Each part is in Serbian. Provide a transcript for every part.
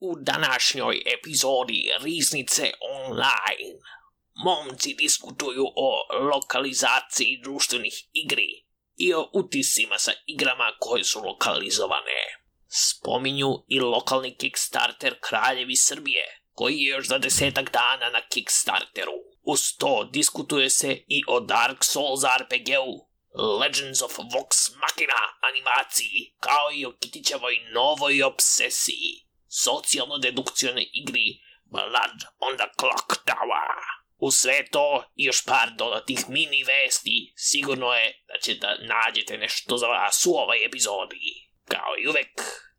U današnjoj epizodi Riznice Online momci diskutuju o lokalizaciji društvenih igri i o utisima sa igrama koje su lokalizovane. Spominju i lokalni Kickstarter Kraljevi Srbije, koji je još za desetak dana na Kickstarteru. Uz to diskutuje se i o Dark Souls RPG-u, Legends of Vox Machina animaciji, kao i o Kitićevoj novoj obsesiji, socijalno-dedukcijone igri Blood on the Clock Tower. U sve to i još par dodatnih mini vesti, sigurno je da ćete da nađete nešto za vas u ovoj epizodi. Kao i uvek,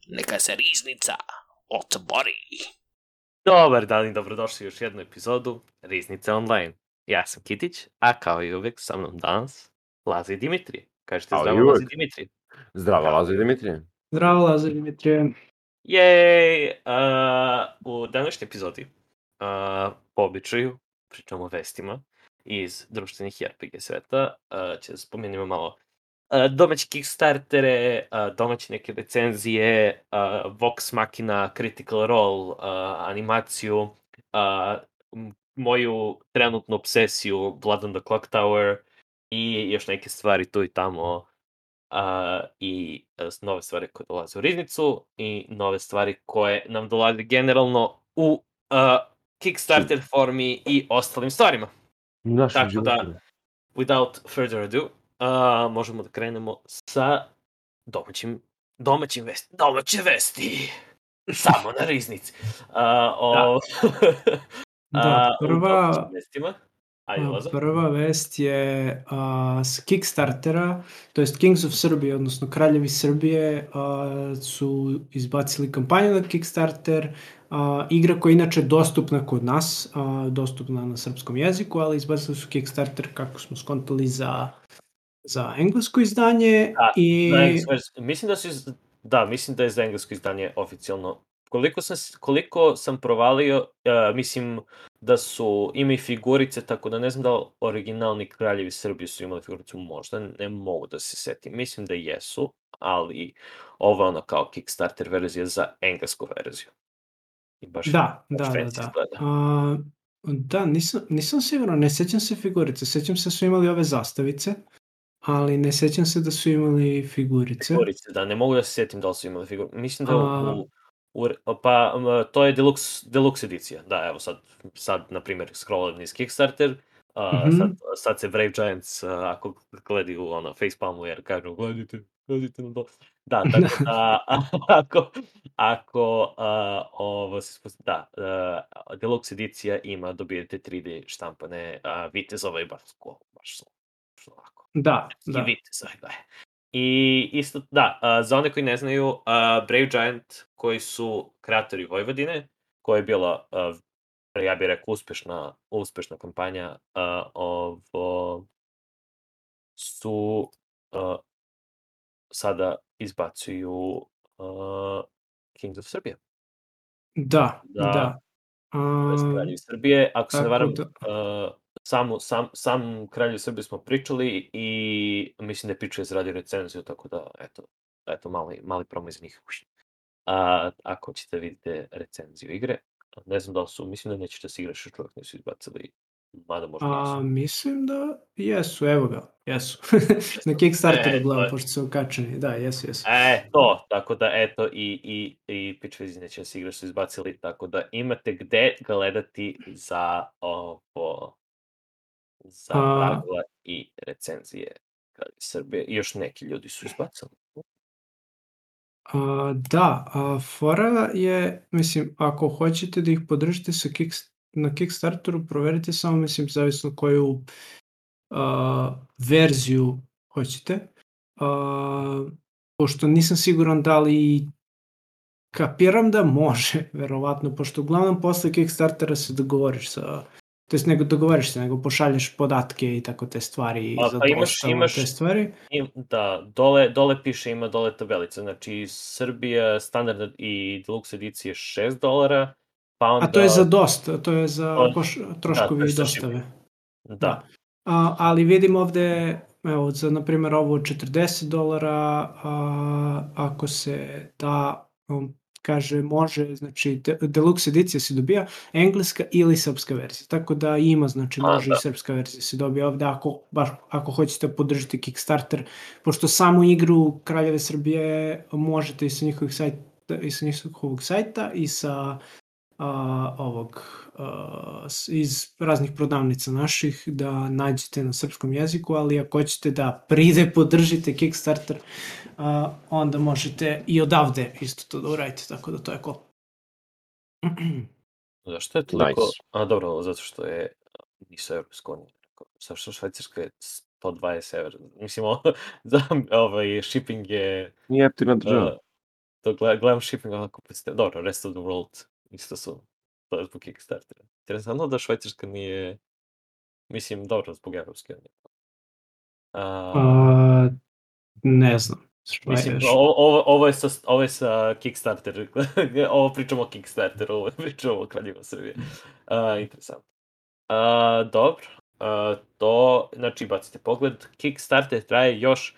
neka se riznica otvori. Dobar dan i dobrodošli u još jednu epizodu Riznice Online. Ja sam Kitić, a kao i uvek sa mnom danas Laza i Dimitrije. Kažete zdravo uvek. Laza i Dimitrije. Zdravo, Lazo i Dimitrije. Zdravo, Lazar Dimitrije. Jej! Uh, u današnjoj epizodi, uh, po običaju, pričamo o vestima iz društvenih RPG sveta. Uh, će da spomenimo malo uh, domaće Kickstartere, uh, domaće neke recenzije, uh, Vox Machina, Critical Role, uh, animaciju, uh, moju trenutnu obsesiju Blood on the Clock Tower i još neke stvari tu i tamo a, i e, nove stvari koje dolaze u riznicu i nove stvari koje nam dolaze generalno u a, Kickstarter formi i ostalim stvarima. Naši Tako da- životi. Without further ado, a, možemo da krenemo sa domaćim, domaćim vesti. Domaće vesti! Samo na riznici. A, o, Da, a, u prva-. Ajde. Prva vest je a, s Kickstartera, to jest Kings of Serbia, odnosno Kraljevi Srbije, a, su izbacili kampanju na Kickstarter, a, igra koja je inače dostupna kod nas, a, dostupna na srpskom jeziku, ali izbacili su Kickstarter, kako smo skontali, za, za englesko izdanje. Da, i... Da, mislim da su iz, da, mislim da je za englesko izdanje oficijalno. Koliko sam, koliko sam provalio, uh, mislim da su, ima i figurice, tako da ne znam da li originalni kraljevi Srbije su imali figuricu, možda ne mogu da se setim. Mislim da jesu, ali ovo je ono kao Kickstarter verzija za englesku verziju. I baš, Da, baš da, da, da. izgleda. A, da, nisam, nisam siguran, ne sećam se figurice, sećam se da su imali ove zastavice, ali ne sećam se da su imali figurice. Figurice, da, ne mogu da se setim da li su imali figurice. Mislim da A- u, u, pa to je deluxe, deluxe edicija. Da, evo sad, sad na primjer, scrollam iz Kickstarter, a, Mhm. sad, sad se Brave Giants, a, ako gledaju ono, facepalmu jer kažu, gledajte, gledajte na to. Da, tako da, ako, ako a, ovo se spos- da, a, deluxe edicija ima, dobijete 3D štampane a, vitezova i baš, ko- baš su, baš su ovako Da, i da. viteza, da. I isto, da, a, za one koji ne znaju, a, Brave Giant, koji su kreatori Vojvodine, koja je bila, a, ja bih rekao, uspešna, uspešna kampanja, a, ovo, su a, sada izbacuju a, Kings of Serbia. Da, Da. da. Kraljevi Srbije. Ako se ne varam, da- uh, samu, sam, sam Kraljevi Srbije smo pričali i mislim da je pričao izradio recenziju, tako da, eto, eto mali, mali promo iz njih. A, ako ćete vidite recenziju igre, ne znam da li su, mislim da nećete se igraš, još uvijek nisu izbacili, mada možda a, mislim da jesu, evo ga, jesu. Na Kickstarteru E, gledam, je- pošto su okačeni, da, jesu, jesu. E, to, tako da, eto, i, i, i Pitch Vizi neće da se igra su izbacili, tako da imate gde gledati za ovo, za A- pravila i recenzije Kraljevi Srbije. I još neki ljudi su izbacili. A, da, a, fora je, mislim, ako hoćete da ih podržite sa kick, na Kickstarteru, proverite samo, mislim, zavisno koju a, verziju hoćete. A, pošto nisam siguran da li kapiram da može, verovatno, pošto uglavnom posle Kickstartera se dogovoriš sa to jest nego dogovoriš se, nego pošalješ podatke i tako te stvari za pa imaš- imaš- te stvari. I, da, dole, dole piše, ima dole tabelice, znači Srbija standardna i deluxe edicije 6 dolara, pa onda... A to je za dosta, to je za O, poš, to troškovi i za dostave. Da, A, ali vidim ovde, evo, za, na primjer, ovo 40 dolara, a, ako se da kaže može, znači de- deluxe edicija se dobija engleska ili srpska verzija. Tako da ima, znači A, može da. i srpska verzija se dobija ovde ako, baš, ako hoćete podržati Kickstarter, pošto samu igru Kraljeve Srbije možete i sa njihovih sajta, i sa njihovog sajta i sa a, ovog a, iz raznih prodavnica naših da nađete na srpskom jeziku, ali ako hoćete da pride podržite Kickstarter, a, onda možete i odavde isto to da uradite, tako da to je cool. Zašto je to Nice. tako? A dobro, zato što je nisu Evropska unija. Zašto Švajcarska je 120 evra? Mislim, ovo, za, ovaj, shipping je... Nije jeftina država. Uh, to gled, gledam shipping onako predstav... Dobro, rest of the world isto su zbog Kickstartera. Interesantno da Švajcarska nije... Mislim, dobro, zbog Evropske unije. A, A, ne znam. Mislim, ovo, ovo, ovo, je sa, ovo je sa Kickstarter, ovo pričamo o Kickstarteru, ovo pričamo o Kraljevo Srbije. Uh, interesantno. Uh, dobro, uh, to, znači, bacite pogled, Kickstarter traje još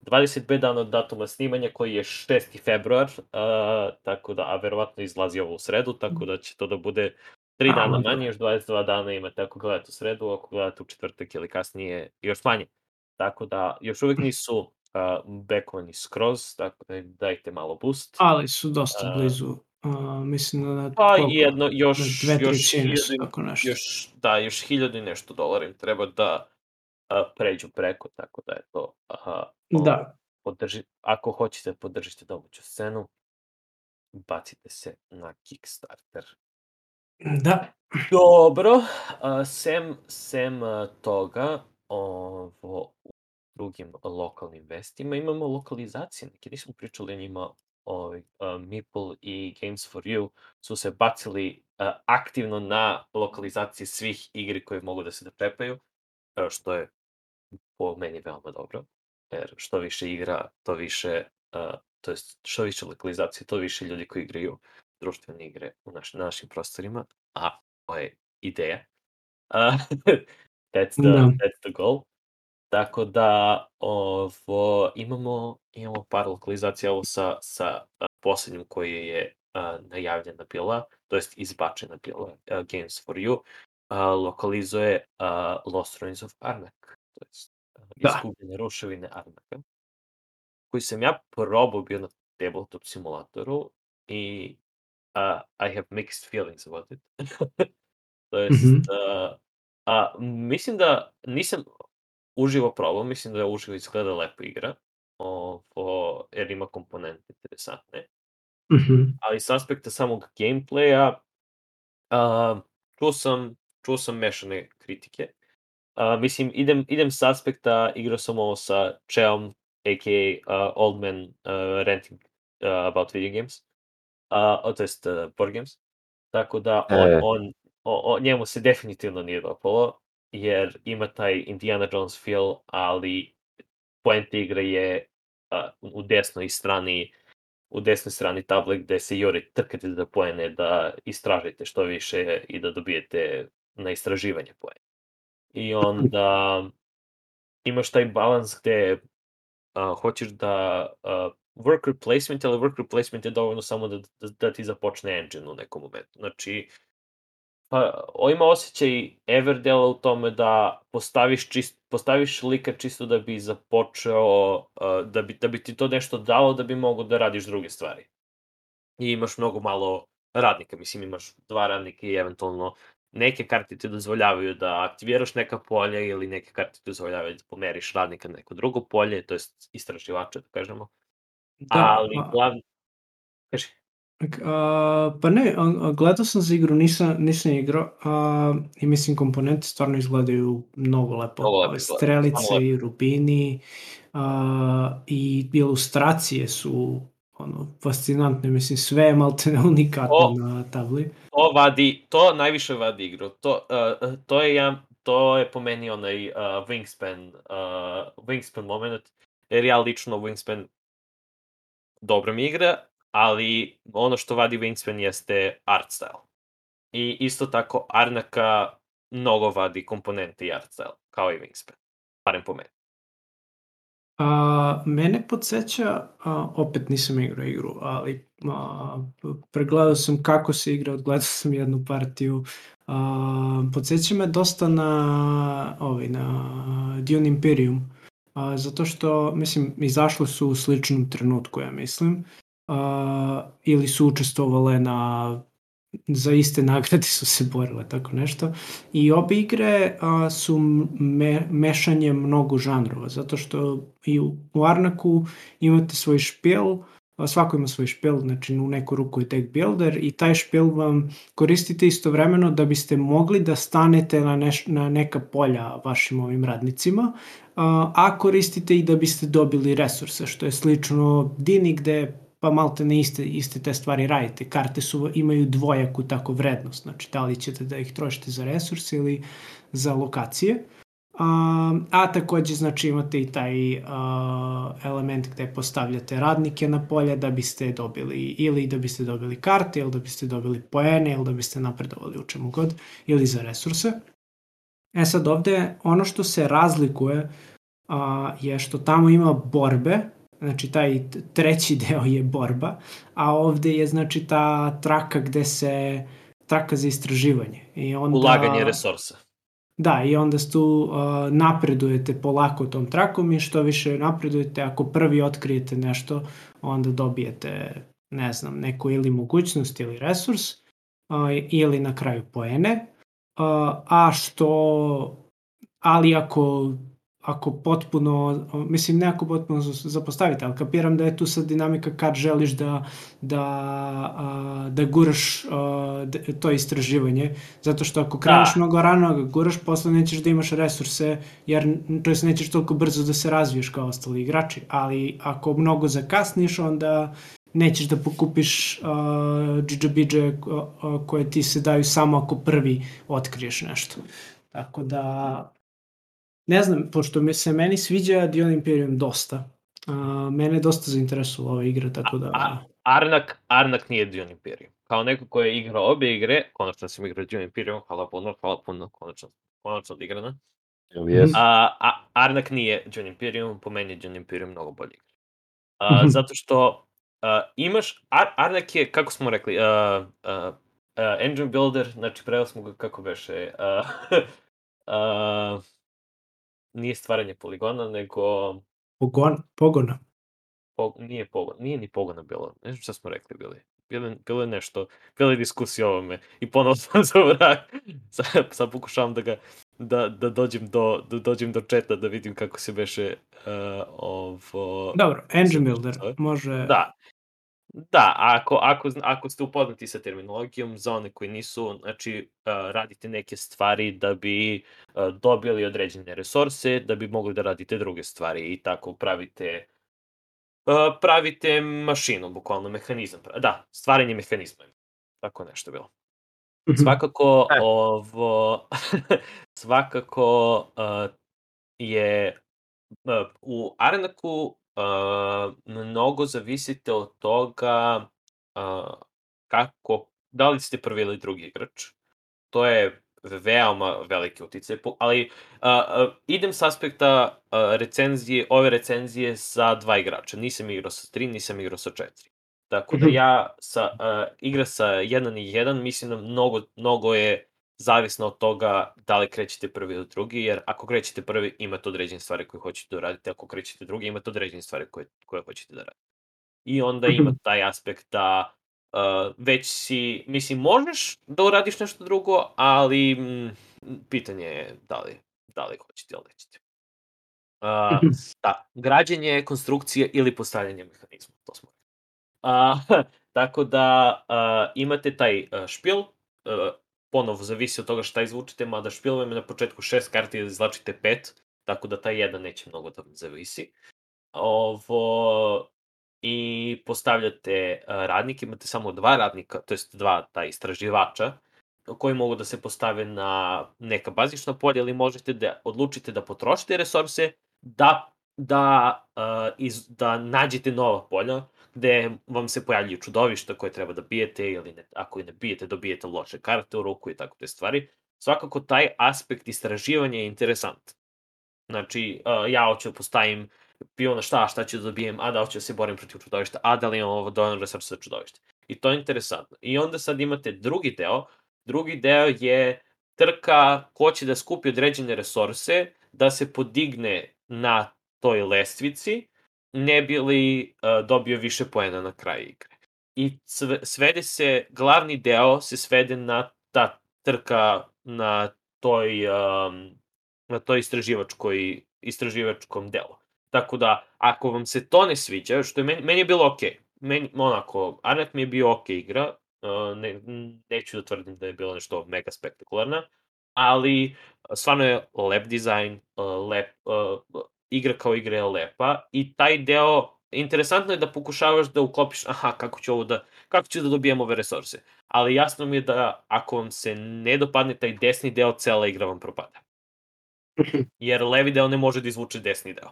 25 dana od datuma snimanja koji je 6. februar, uh, tako da, a verovatno izlazi ovo u sredu, tako da će to da bude 3 A, dana manje, još 22 dana imate ako gledate u sredu, ako gledate u četvrtak ili kasnije još manje. Tako da, još uvijek nisu uh, backovani skroz, tako da dajte malo boost. Ali su dosta blizu. A, mislim da Pa koliko? jedno, još, dve još, hiljadu, tako nešto. još, da, još hiljadu i nešto dolara im treba da pređu preko, tako da je to, aha, Da. podrži, ako hoćete podržite domaću scenu, bacite se na Kickstarter. Da. Dobro, a, sem, sem toga, ovo, u drugim lokalnim vestima imamo lokalizacije, neke nismo pričali o njima, ovaj, a, Meeple i Games for You su se bacili a, aktivno na lokalizacije svih igri koje mogu da se dočepaju, a, što je po meni veoma dobro, jer što više igra, to više, a, to jest što više lokalizacije, to više ljudi koji igraju društvene igre u naš, na našim prostorima, a to je ideja. A, that's, the, Da. that's the goal. Tako da ovo, imamo, imamo par lokalizacija ovo sa, sa poslednjim koji je a, najavljena bila, to jest izbačena bila, a, Games for You, a, lokalizuje a, Lost Ruins of Arnak, to jest Da. izgubljene ruševine Arnaka, koji sam ja probao bio na tabletop simulatoru i uh, I have mixed feelings about it. to jest, Mhm. uh, a, mislim da nisam uživo probao, mislim da je uživo izgleda lepo igra, ovo, jer ima komponente interesantne, Mhm. ali s aspekta samog gameplaya uh, čuo sam, čuo sam mešane kritike. Uh, mislim, idem, idem s aspekta, igrao sam ovo sa Cheom, a.k.a. Uh, Old Man uh, Ranting uh, About Video Games, uh, to jest uh, board games. Tako da on, E. on, o, o, njemu se definitivno nije dopalo, jer ima taj Indiana Jones feel, ali poenta igre je uh, u desnoj strani u desnoj strani table gde se jure trkate za poene da istražite što više i da dobijete na istraživanje poene. I onda imaš taj balans gde uh, hoćeš da uh, work replacement, ali work replacement je dovoljno samo da, da, da ti započne engine u nekom momentu. Znači, pa, o, ima osjećaj Everdela u tome da postaviš, čist, postaviš lika čisto da bi započeo, uh, da, bi, da bi ti to nešto dalo da bi mogo da radiš druge stvari. I imaš mnogo malo radnika, mislim imaš dva radnika i eventualno neke karte ti dozvoljavaju da aktiviraš neka polja ili neke karte ti dozvoljavaju da pomeriš radnika na neko drugo polje, to jest istraživača, da kažemo. Da, Ali a- glavni... Kaži. A, pa ne, gledao sam za igru, nisam, nisam igrao a, i mislim komponente stvarno izgledaju mnogo lepo. Mnogo lepo Strelice stvarno i rubini a, i ilustracije su ono, fascinantne, mislim sve je maltene unikatno O! na tabli. To vadi, to najviše vadi igru. To, uh, to je ja, to je po meni onaj uh, Wingspan, uh, Wingspan moment, jer ja lično Wingspan dobro mi igra, ali ono što vadi Wingspan jeste art style. I isto tako Arnaka mnogo vadi komponente i art style, kao i Wingspan. Barem po meni. A, mene podsjeća, a, opet nisam igrao igru, ali a, pregledao sam kako se igra, odgledao sam jednu partiju. A, podsjeća me dosta na, ovaj, na Dune Imperium, a, zato što, mislim, izašle su u sličnom trenutku, ja mislim, a, ili su učestvovale na za iste nagrade su se borile, tako nešto. I obe igre a, su me, mešanje mnogo žanrova, zato što i u, u Arnaku imate svoj špil, a, svako ima svoj špil, znači u neku ruku je deck builder i taj špil vam koristite istovremeno da biste mogli da stanete na, neš, na neka polja vašim ovim radnicima, a, a koristite i da biste dobili resurse, što je slično Dini gde pa malte ne iste, iste te stvari radite. Karte su, imaju dvojaku tako vrednost, znači da li ćete da ih trošite za resurse ili za lokacije. A, a takođe znači imate i taj a, element gde postavljate radnike na polje da biste dobili ili da biste dobili karte ili da biste dobili poene ili da biste napredovali u čemu god ili za resurse. E sad ovde ono što se razlikuje a, je što tamo ima borbe Znači, taj treći deo je borba, a ovde je, znači, ta traka gde se, traka za istraživanje. I onda, Ulaganje resursa. Da, i onda tu uh, napredujete polako tom trakom i što više napredujete, ako prvi otkrijete nešto, onda dobijete, ne znam, neku ili mogućnost ili resurs, uh, ili na kraju poene, uh, a što ali ako ako potpuno, mislim ne ako potpuno zapostavite, ali kapiram da je tu sad dinamika kad želiš da, da, a, da guraš a, to istraživanje, zato što ako kreneš da. mnogo rano ga guraš, posle nećeš da imaš resurse, jer to jest nećeš toliko brzo da se razviješ kao ostali igrači, ali ako mnogo zakasniš, onda nećeš da pokupiš uh, džidžabidže koje ti se daju samo ako prvi otkriješ nešto. Tako da ne znam, pošto me se meni sviđa Dion Imperium dosta, a, mene je dosta zainteresovala ova igra, tako da... A, a, Arnak, Arnak nije Dion Imperium. Kao neko ko je igrao obe igre, konačno sam igrao Dion Imperium, hvala puno, hvala puno, konačno, konačno odigrana. Yes. A, a, Arnak nije Dion Imperium, po meni je Dion Imperium mnogo bolji igra. A, mhm. zato što a, imaš, Ar, Arnak je, kako smo rekli, a, a, a, engine builder, znači preveli smo ga kako beše, a, a, nije stvaranje poligona, nego... Pogon, pogona. Po, nije pogon, nije ni pogona bilo. Ne znam šta smo rekli bili. Bilo, bilo je nešto, bilo je diskusija o ovome. I ponovno sam za vrak. Sad, sad pokušavam da ga, da, da dođem do, da dođem do četa da vidim kako se beše uh, ovo... Dobro, engine builder može... Da, Da, ako, ako, ako ste upoznati sa terminologijom, za one koji nisu, znači, radite neke stvari da bi dobili određene resurse, da bi mogli da radite druge stvari i tako pravite pravite mašinu, bukvalno mehanizam. Da, stvaranje mehanizma. Tako nešto bilo. Mhm. Svakako, e. ovo, svakako uh, je uh, u Arenaku uh, mnogo zavisite od toga uh, kako, da li ste prvi ili drugi igrač. To je veoma veliki uticaj, ali uh, uh, idem s aspekta uh, recenzije, ove recenzije sa dva igrača. Nisam igrao sa tri, nisam igrao sa četiri. Tako da ja sa, uh, igra sa jedan i jedan, mislim da mnogo, mnogo je zavisno od toga da li krećete prvi ili drugi, jer ako krećete prvi imate određene stvari koje hoćete da uradite, ako krećete drugi imate određene stvari koje, koje hoćete da radite. I onda ima mhm. taj aspekt da uh, već si, mislim, možeš da uradiš nešto drugo, ali m, pitanje je da li, da li hoćete ili nećete. Uh, da, građenje, konstrukcije ili postavljanje mehanizma, to smo. Uh, tako da uh, imate taj uh, špil, uh, ponovo zavisi od toga šta izvučete, mada špilovima na početku šest karti izlačite pet, tako da taj jedan neće mnogo da zavisi. Ovo, i postavljate radnike, imate samo dva radnika, to jest dva ta istraživača, koji mogu da se postave na neka bazična polja, ili možete da odlučite da potrošite resurse, da, da, uh, iz, da nađete nova polja, gde vam se pojavljuju čudovišta koje treba da bijete ili ne, ako i ne bijete, dobijete loše karte u ruku i tako te stvari. Svakako taj aspekt istraživanja je interesant. Znači, uh, ja hoću da postavim bio ono šta, šta ću da dobijem, a da li ću da se borim protiv čudovišta, a da li imam ovo dovoljno resursa za čudovište. I to je interesantno. I onda sad imate drugi deo, drugi deo je trka ko će da skupi određene resurse, da se podigne na toj lestvici, ne bi li uh, dobio više poena na kraju igre. I sve, svede se, glavni deo se svede na ta trka na toj, um, na toj istraživačkoj, istraživačkom delu. Tako da, ako vam se to ne sviđa, što je meni, meni je bilo okej, meni, onako, Arnet mi je bio okej igra, uh, ne, neću da tvrdim da je bilo nešto mega spektakularna, ali stvarno je lep dizajn, uh, lep, uh, igra kao igra je lepa i taj deo interesantno je da pokušavaš da uklopiš, aha, kako ću ovo da, kako ću da dobijem ove resurse. Ali jasno mi je da ako vam se ne dopadne taj desni deo, cela igra vam propada. Jer levi deo ne može da izvuče desni deo.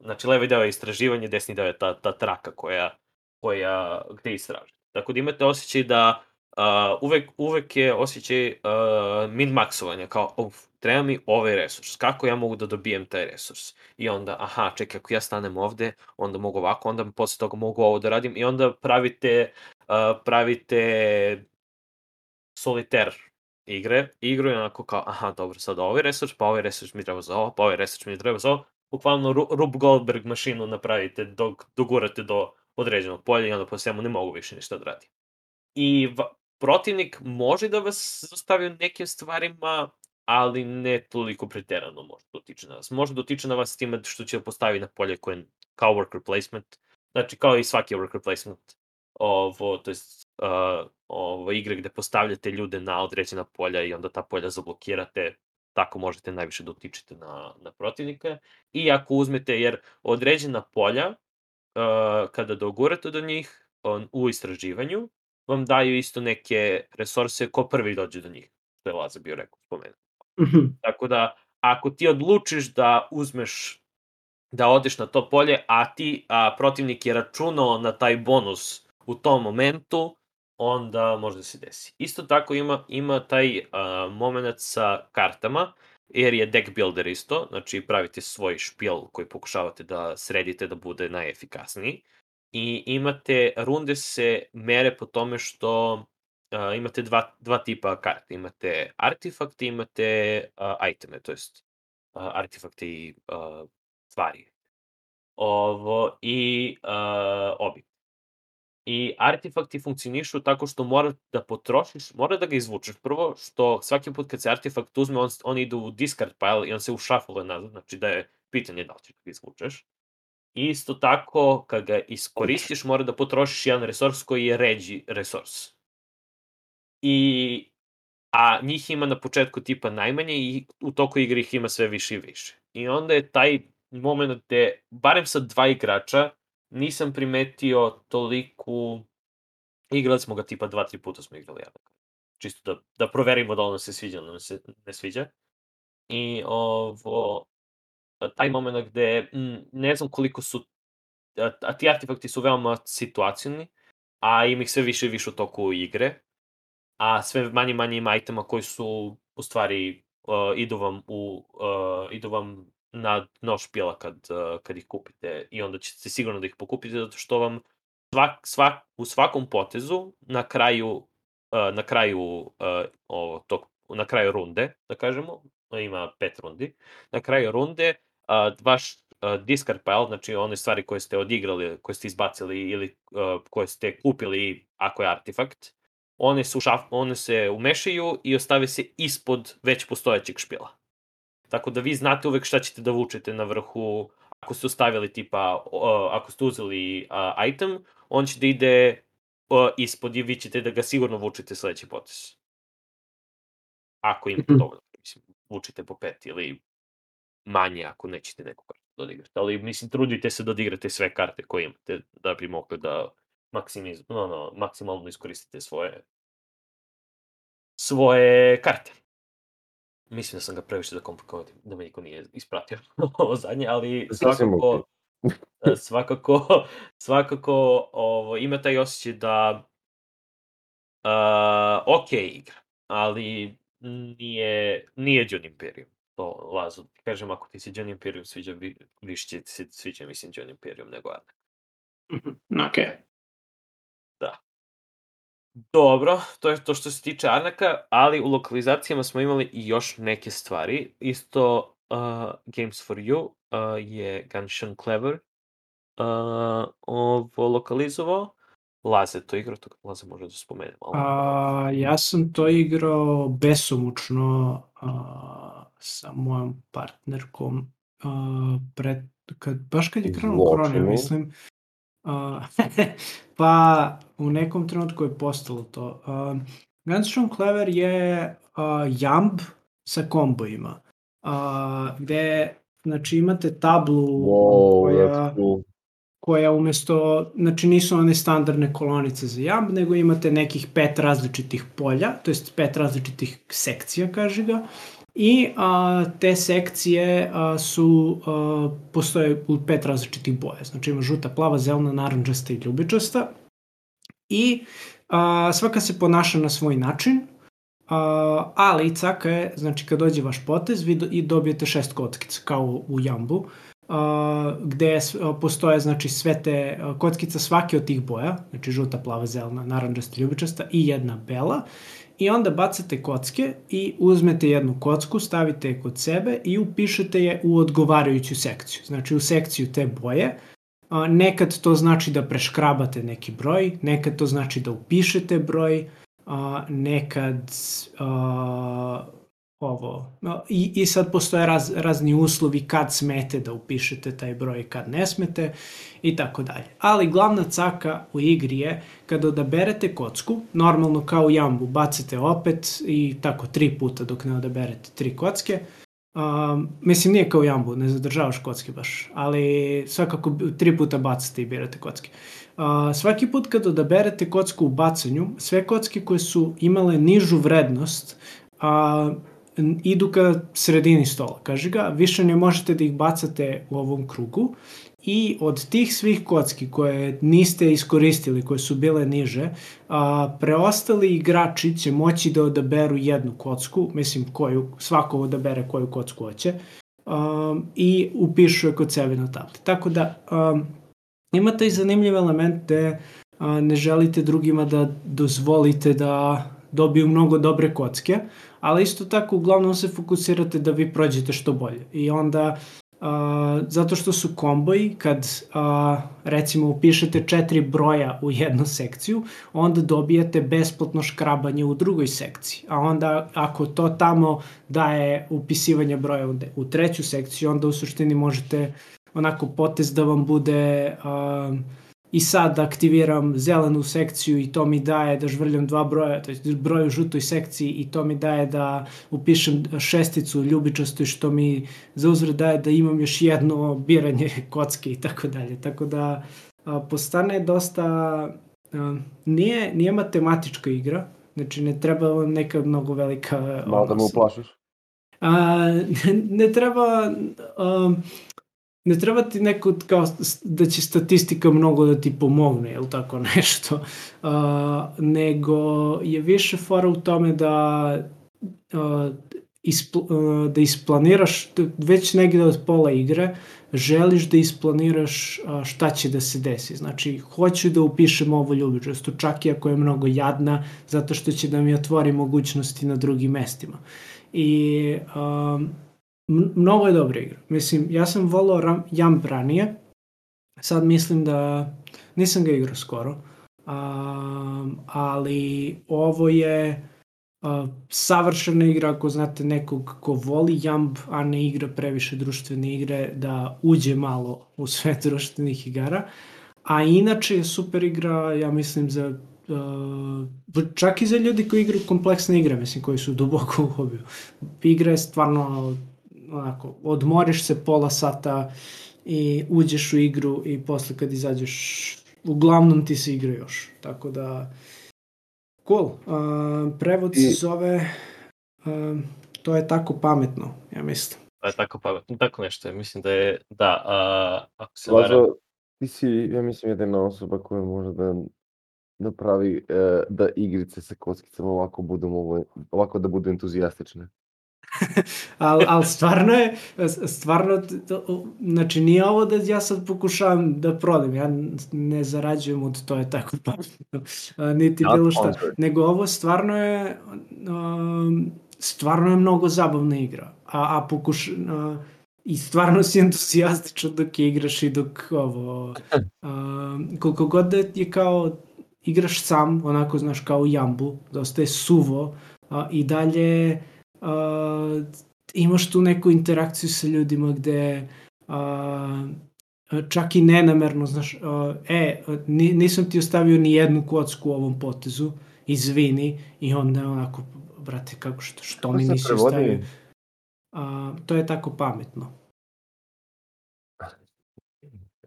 Znači, levi deo je istraživanje, desni deo je ta, ta traka koja, koja gde istraži. Tako da imate osjećaj da uh, uvek, uvek je osjećaj uh, min-maksovanja, kao, uf, treba mi ovaj resurs, kako ja mogu da dobijem taj resurs? I onda, aha, čekaj, ako ja stanem ovde, onda mogu ovako, onda posle toga mogu ovo da radim i onda pravite, uh, pravite soliter igre, igru je onako kao, aha, dobro, sad ovaj resurs, pa ovaj resurs mi treba za ovo, pa ovaj resurs mi treba za ovo, bukvalno Rube Goldberg mašinu napravite dok dogurate do određenog polja i onda po svemu ne mogu više ništa da radim. I protivnik može da vas zostavi u nekim stvarima, ali ne toliko preterano može da utiče na vas. Može da utiče na vas time što će postavi na polje koje kao worker placement, znači kao i svaki worker placement, ovo, to je uh, ovo, igre gde postavljate ljude na određena polja i onda ta polja zablokirate, tako možete najviše da utičete na, na protivnika. I ako uzmete, jer određena polja, uh, kada dogurate do njih on, u istraživanju, vam daju isto neke resurse ko prvi dođe do njih, što je Laza bio rekao, spomenuo. Mhm. Tako da, ako ti odlučiš da uzmeš, da odeš na to polje, a ti, a protivnik je računao na taj bonus u tom momentu, onda može da se desi. Isto tako ima, ima taj uh, moment sa kartama, jer je deck builder isto, znači pravite svoj špil koji pokušavate da sredite da bude najefikasniji. I imate, runde se mere po tome što uh, imate dva, dva tipa karte. Imate artefakte, imate uh, iteme, to jest uh, artefakte i uh, stvari. Ovo, i uh, obi. I artefakti funkcionišu tako što mora da potrošiš, mora da ga izvučeš prvo, što svaki put kad se artefakt uzme, on, on ide u discard pile i on se ušafuje nazad, znači da je pitanje da li ćeš ga izvučeš. Isto tako, kad ga iskoristiš, mora da potrošiš jedan resurs koji je ređi resurs. I, a njih ima na početku tipa najmanje i u toku igre ih ima sve više i više. I onda je taj moment gde, barem sa dva igrača, nisam primetio toliku... Igrali smo ga tipa dva, tri puta smo igrali, ja Čisto da, da proverimo da ono se sviđa ili ne se ne sviđa. I ovo, taj moment gde m, ne znam koliko su, a, a ti artefakti su veoma situacijni, a ima ih sve više i više u toku igre, a sve manje manje ima itema koji su u stvari uh, idu vam u uh, idu vam na dno špijela kad, uh, kad ih kupite i onda ćete sigurno da ih pokupite zato što vam svak, svak, u svakom potezu na kraju uh, na kraju uh, ovo, tog, na kraju runde, da kažemo, ima pet rundi, na kraju runde uh, vaš uh, discard pile, znači one stvari koje ste odigrali, koje ste izbacili ili uh, koje ste kupili ako je artefakt, one, su šaf, one se umešaju i ostave se ispod već postojećeg špila. Tako da vi znate uvek šta ćete da vučete na vrhu, ako ste ostavili tipa, uh, ako ste uzeli uh, item, on će da ide uh, ispod i vi ćete da ga sigurno vučete sledeći potes. Ako imate dovoljno, mislim, vučite po pet ili manje ako nećete neku kartu da odigrate. Ali, mislim, trudite se da odigrate sve karte koje imate, da bi mogli da maksimiz, no, no, maksimalno iskoristite svoje svoje karte. Mislim da sam ga previše da komplikovao, da me niko nije ispratio ovo zadnje, ali svakako, svakako, svakako ovo, ima taj osjećaj da uh, ok igra, ali nije, nije Dune Imperium. To Lazo. Ti kažem, ako ti se John Imperium sviđa, vi- više ti se sviđa, mislim, John Imperium nego Arnak. Mhm, Ok. Dobro, to je to što se tiče Arnaka, ali u lokalizacijama smo imali i još neke stvari. Isto uh, Games for You uh, je Gunshan Clever uh, ovo lokalizovao. Laze to igrao, to Laze može da spomene malo. A, ja sam to igrao besomučno a, sa mojom partnerkom a, pred, kad, baš kad je krenuo korona, mislim. A, pa u nekom trenutku je postalo to. A, Gunstone Clever je a, jamb sa kombojima. A, gde znači imate tablu Wow, koja that's cool. Koja umesto, znači nisu one standardne kolonice za jamb, nego imate nekih pet različitih polja, to jest pet različitih sekcija, kaže ga, i a, te sekcije a, su, a, postoje u pet različitih boja, znači ima žuta, plava, zelena, naranđasta i ljubičasta, i a, svaka se ponaša na svoj način, a, ali caka je, znači kad dođe vaš potez, vi do, i dobijete šest kockica, kao u jambu, gde postoje znači sve te kockica svake od tih boja, znači žuta, plava, zelena, naranđasta, ljubičasta i jedna bela i onda bacate kocke i uzmete jednu kocku, stavite je kod sebe i upišete je u odgovarajuću sekciju, znači u sekciju te boje. Nekad to znači da preškrabate neki broj, nekad to znači da upišete broj, nekad ovo. I, I sad postoje raz, razni uslovi kad smete da upišete taj broj, kad ne smete i tako dalje. Ali glavna caka u igri je kada odaberete kocku, normalno kao u jambu, bacite opet i tako tri puta dok ne odaberete tri kocke. Um, mislim, nije kao u jambu, ne zadržavaš kocke baš, ali svakako tri puta bacate i birate kocke. Uh, svaki put kad odaberete kocku u bacanju, sve kocke koje su imale nižu vrednost, a, n- idu ka sredini stola, kaže ga, više ne možete da ih bacate u ovom krugu i od tih svih kocki koje niste iskoristili, koje su bile niže, a, preostali igrači će moći da odaberu jednu kocku, mislim koju, svako odabere koju kocku hoće, um, i upišu je kod sebe na tabli. Tako da um, imate i zanimljiv element gde a, ne želite drugima da dozvolite da dobiju mnogo dobre kocke, ali isto tako uglavnom se fokusirate da vi prođete što bolje. I onda, a, zato što su komboji, kad a, recimo upišete četiri broja u jednu sekciju, onda dobijate besplatno škrabanje u drugoj sekciji. A onda ako to tamo daje upisivanje broja u, treću sekciju, onda u suštini možete onako potez da vam bude a, i sad aktiviram zelenu sekciju i to mi daje da žvrljam dva broja, to je broj u žutoj sekciji i to mi daje da upišem šesticu ljubičastu i što mi za uzvrat daje da imam još jedno biranje kocke i tako dalje. Tako da a, postane dosta a, nije, nije matematička igra, znači ne treba vam neka mnogo velika Malo da me uplašiš. A, ne treba um, ne treba ti neko kao da će statistika mnogo da ti pomogne ili tako nešto uh, nego je više fora u tome da uh, ispl, uh, da isplaniraš da već negde od pola igre želiš da isplaniraš uh, šta će da se desi. Znači, hoću da upišem ovo ljubičasto, čak i ako je mnogo jadna, zato što će da mi otvori mogućnosti na drugim mestima. I um, mnogo je dobra igra. Mislim, ja sam volao Ram, Jump ranije, sad mislim da nisam ga igrao skoro, um, ali ovo je uh, savršena igra ako znate nekog ko voli Jump, a ne igra previše društvene igre, da uđe malo u sve društvenih igara. A inače je super igra, ja mislim, za uh, čak i za ljudi koji igraju kompleksne igre, mislim, koji su duboko u hobiju. Igra je stvarno onako, odmoriš se pola sata i uđeš u igru i posle kad izađeš, uglavnom ti se igra još. Tako da, cool. Uh, prevod se I- zove uh, to je tako pametno, ja mislim. To je tako pametno, tako nešto je. Mislim da je, da, a, ako se varam, ti si, ja mislim, jedna osoba koja može da napravi e, da igrice sa kockicama ovako budu, ovako da budu entuzijastične. ali al stvarno je, stvarno, to, znači nije ovo da ja sad pokušavam da prodam, ja ne zarađujem od to je tako. Pametno, niti Not bilo šta, nego ovo stvarno je, um, stvarno je mnogo zabavna igra, a, a pokuš, a, i stvarno si entuzijastičan dok je igraš i dok ovo, a, koliko god da je kao igraš sam, onako znaš kao jambu, dosta je suvo a, i dalje a, imaš tu neku interakciju sa ljudima gde a, čak i nenamerno, znaš, a, e, ni, nisam ti ostavio ni jednu kocku u ovom potezu, izvini, i onda onako, brate, kako što, što mi nisi prevodi? ostavio? A, to je tako pametno.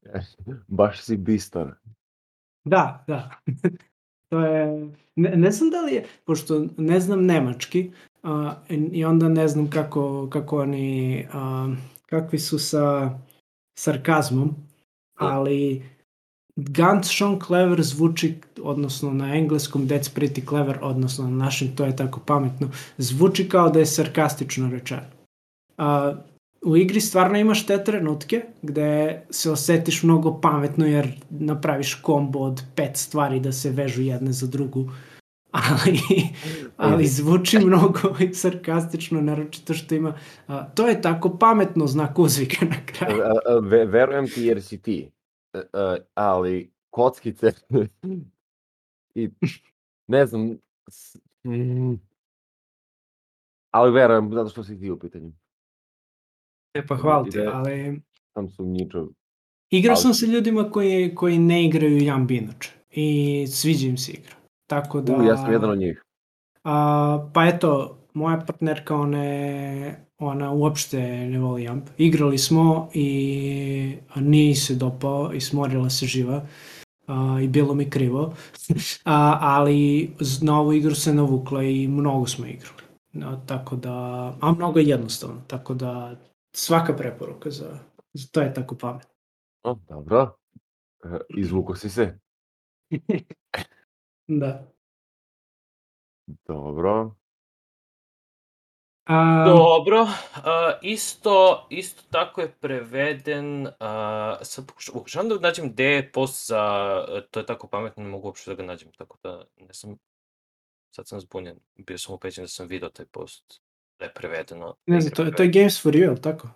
Baš si bistar. Da, da. to je, ne, ne znam da li je, pošto ne znam nemački, a, i onda ne znam kako, kako oni, a, kakvi su sa sarkazmom, ali Ganz schon clever zvuči, odnosno na engleskom that's pretty clever, odnosno na našem to je tako pametno, zvuči kao da je sarkastično rečeno. A, u igri stvarno imaš te trenutke gde se osetiš mnogo pametno jer napraviš kombo od pet stvari da se vežu jedna za drugu ali, ali zvuči mnogo sarkastično, naročito što ima a, to je tako pametno znak uzvika na kraju. A, a, ve, verujem ti jer si ti. E, e, ali kockice i ne znam s- mm, ali verujem zato što si ti u pitanju. E pa hvala ti, ali Sam sumnjičav. igrao Ali- sam sa ljudima koji, koji ne igraju Jambi inače i sviđa im se igra. Tako da... U, ja sam jedan od njih. A, pa eto, moja partnerka, ona, je, ona uopšte ne voli Jamp. Igrali smo i nije se dopao i smorila se živa a, i bilo mi krivo. a, ali na ovu igru se navukla i mnogo smo igrali. No, tako da, a mnogo je jednostavno, tako da svaka preporuka za, za to je tako pametno. O, dobro. E, Izvuko si se. Da. Dobro. A, Dobro, uh, isto, isto tako je preveden, uh, sad pokuša- pokušavam da nađem gde je post za, to je tako pametno, ne mogu uopšte da ga nađem, tako da ne sam, sad sam zbunjen, bio sam upećen da sam video taj post, da je prevedeno. ne znam, to, je- to je Games for You, tako?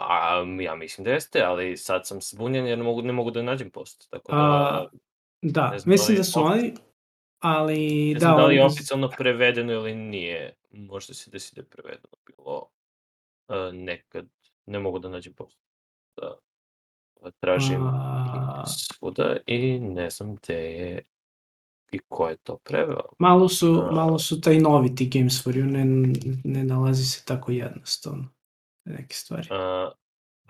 A, ja mislim da jeste, ali sad sam zbunjen jer ne mogu, ne mogu da nađem post, tako da, A, Da, Ne znam da mislim li da je su oni, ali ne da, znam da li je oficijalno prevedeno ili nije, možda se desi da je prevedeno bilo uh, nekad, ne mogu da nađem post. Da, da tražim A, svuda i ne znam gde je i ko je to preveo. malo su, A. malo su taj novi ti Games for You, ne, ne nalazi se tako jednostavno neke stvari. Um,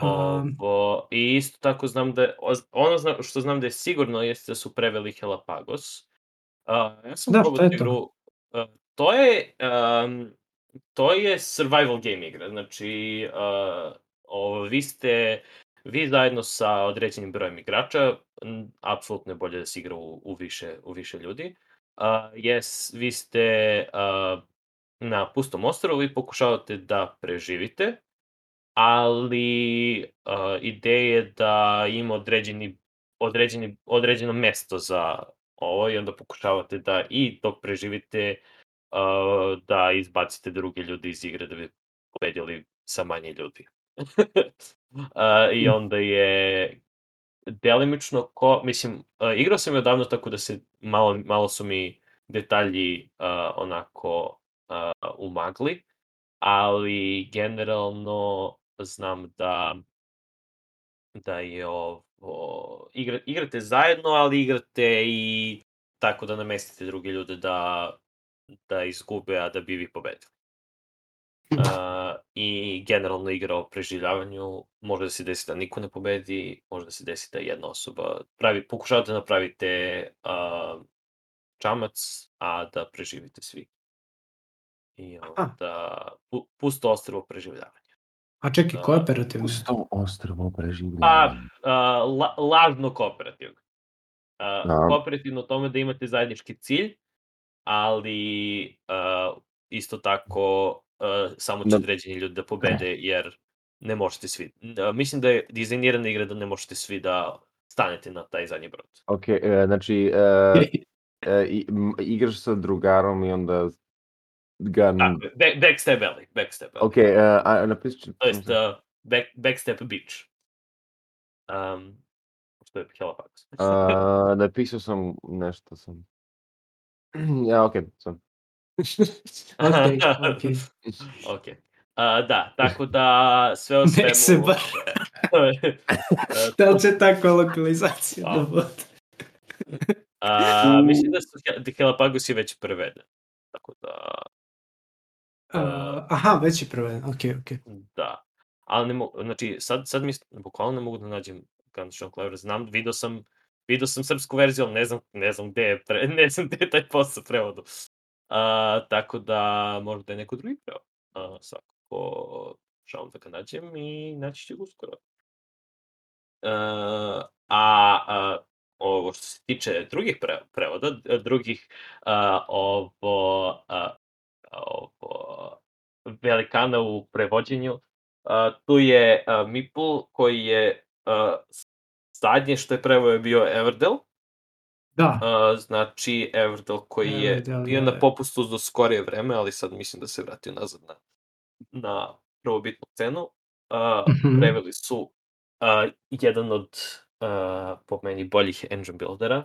ovo, I isto tako znam da je, ono zna, što znam da je sigurno jeste da su preveli Helapagos. Uh, ja sam Da, probao tu to? igru. Uh, to je um, to je survival game igra. Znači, uh, ovo, vi ste vi zajedno sa određenim brojem igrača, m, apsolutno je bolje da se igra u, u, više, u više ljudi. Uh, yes, vi ste uh, na pustom ostrovu i pokušavate da preživite, ali uh, ideja je da ima određeni, određeni, određeno mesto za ovo i onda pokušavate da i dok preživite uh, da izbacite druge ljude iz igre da bi pobedili sa manje ljudi. uh, I onda je delimično ko, mislim, uh, igrao sam je odavno tako da se malo, malo su mi detalji uh, onako uh, umagli, ali generalno znam da da je ovo, igra, igrate zajedno, ali igrate i tako da namestite druge ljude da, da izgube, a da bi vi pobedili. Uh, I generalno igra o preživljavanju, može da se desi da niko ne pobedi, može da se desi da jedna osoba pravi, pokušavate da napravite uh, čamac, a da preživite svi. I onda pu, pusto ostrvo preživljavanje. A čekaj, da, kooperativno? Pusto ostrvo preživljanje. Pa, uh, la, lažno kooperativno. Uh, Da. kooperativno u tome da imate zajednički cilj, ali uh, isto tako uh, samo će Da. određeni ljudi da pobede, jer ne možete svi. Uh, mislim da je dizajnirana igra da ne možete svi da stanete na taj zadnji brod. Ok, e, znači, e, e, i- m- igraš sa drugarom i onda ga... Je, back, backstab alley, backstab alley. Ok, e, a napisat ću... To jest uh, back, backstep beach. Um, što je Halifax. A, napisao sam nešto sam... Ja, ok, sam. Okej, okej. ok. A, da, tako da sve o svemu... Nek se bar. E, Da li će takva lokalizacija A. da bude? a, mislim da su Galapagos je već preveden. Tako da, Uh, aha, već je preveden, okej, okej. da. Ali ne mogu, znači, sad, sad mi, bukvalno ne mogu da nađem Guns N' Clever. Znam, video sam, video sam srpsku verziju, ali ne znam, ne znam gde je, pre, ne znam gde je taj post sa prevodom. A, tako da, možda da je neko drugi prevod. A, svakako, šalim da ga nađem i naći ću ga uskoro. E, a, a ovo što se tiče drugih pre, prevoda, drugih a, ovo, a, ovo velikana u prevođenju, a, tu je a, Meeple koji je a, zadnje što je preveo je bio Everdell, Da, a, znači Everdell koji je Everdell bio je- na popustu do skorije vreme, ali sad mislim da se vratio nazad na, na prvobitnu cenu. A, Mhm. preveli su a, jedan od a, po meni boljih engine buildera.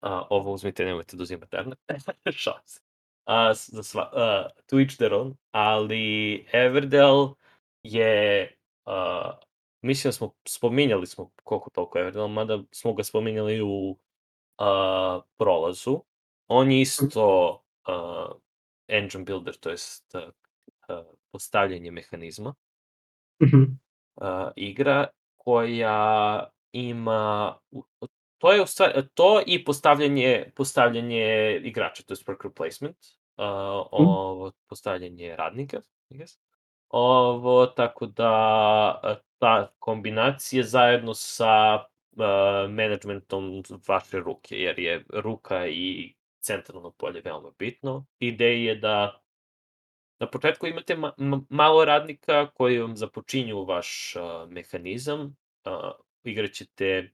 A, ovo uzmite, nemojte da uzimate Arne. A, za sva, a, to each their own, ali Everdell je a, mislim da smo spominjali smo koliko toliko Everdell, mada smo ga spominjali u a, prolazu. On je isto a, engine builder, to jest a, a, postavljanje mehanizma. Mhm, uh, igra koja ima to je u stvari, to i postavljanje postavljanje igrača, to je worker placement, uh, ovo postavljanje radnika, I guess. Ovo, tako da uh, ta kombinacija zajedno sa uh, managementom vaše ruke, jer je ruka i centralno polje veoma bitno. Ideja je da na početku imate ma ma malo radnika koji vam započinju vaš a, mehanizam, a, igraćete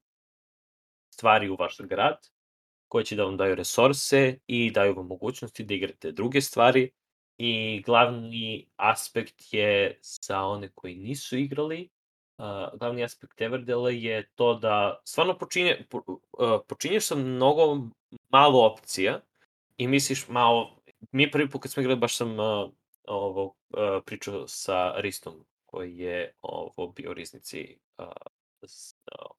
stvari u vaš grad, koji će da vam daju resurse i daju vam mogućnosti da igrate druge stvari i glavni aspekt je za one koji nisu igrali, a, glavni aspekt Everdela je to da stvarno počinje, po, a, počinješ sa mnogo malo opcija i misliš malo, mi prvi put kad smo igrali baš sam a, ovo uh, pričao sa Ristom koji je ovo bio riznici uh, s, uh,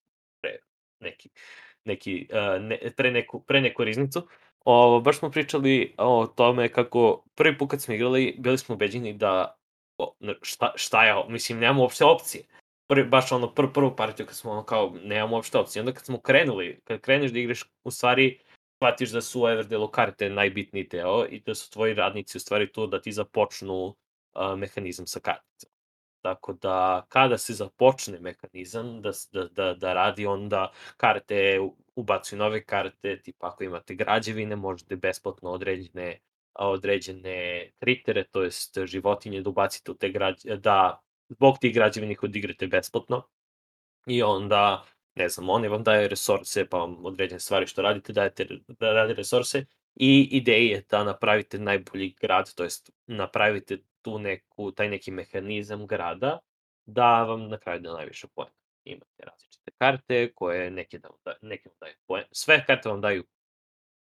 pre neki neki uh, ne, pre neku pre neku riznicu. Ovo baš smo pričali o tome kako prvi put kad smo igrali bili smo ubeđeni da o, šta šta je mislim nemamo uopšte opcije. Prvi, baš ono pr, prvu partiju kad smo ono kao nemamo uopšte opcije. Onda kad smo krenuli, kad kreneš da igraš u stvari shvatiš da su Everdelu karte najbitniji deo i da su tvoji radnici u stvari tu da ti započnu uh, mehanizam sa karticama. Tako da kada se započne mehanizam da, da, da, da radi, onda karte ubacuju nove karte, tipa ako imate građevine, možete besplatno određene određene kritere, to jest životinje da ubacite u te građe, da zbog tih građevina ih odigrate besplatno. I onda ne znam, oni vam daju resurse, pa vam određene stvari što radite, dajete da rade resurse. I ideja je da napravite najbolji grad, to jest napravite tu neku, taj neki mehanizam grada da vam na kraju da najviše poena. Imate različite karte koje neke, da vam neke vam daju poene. Sve karte vam daju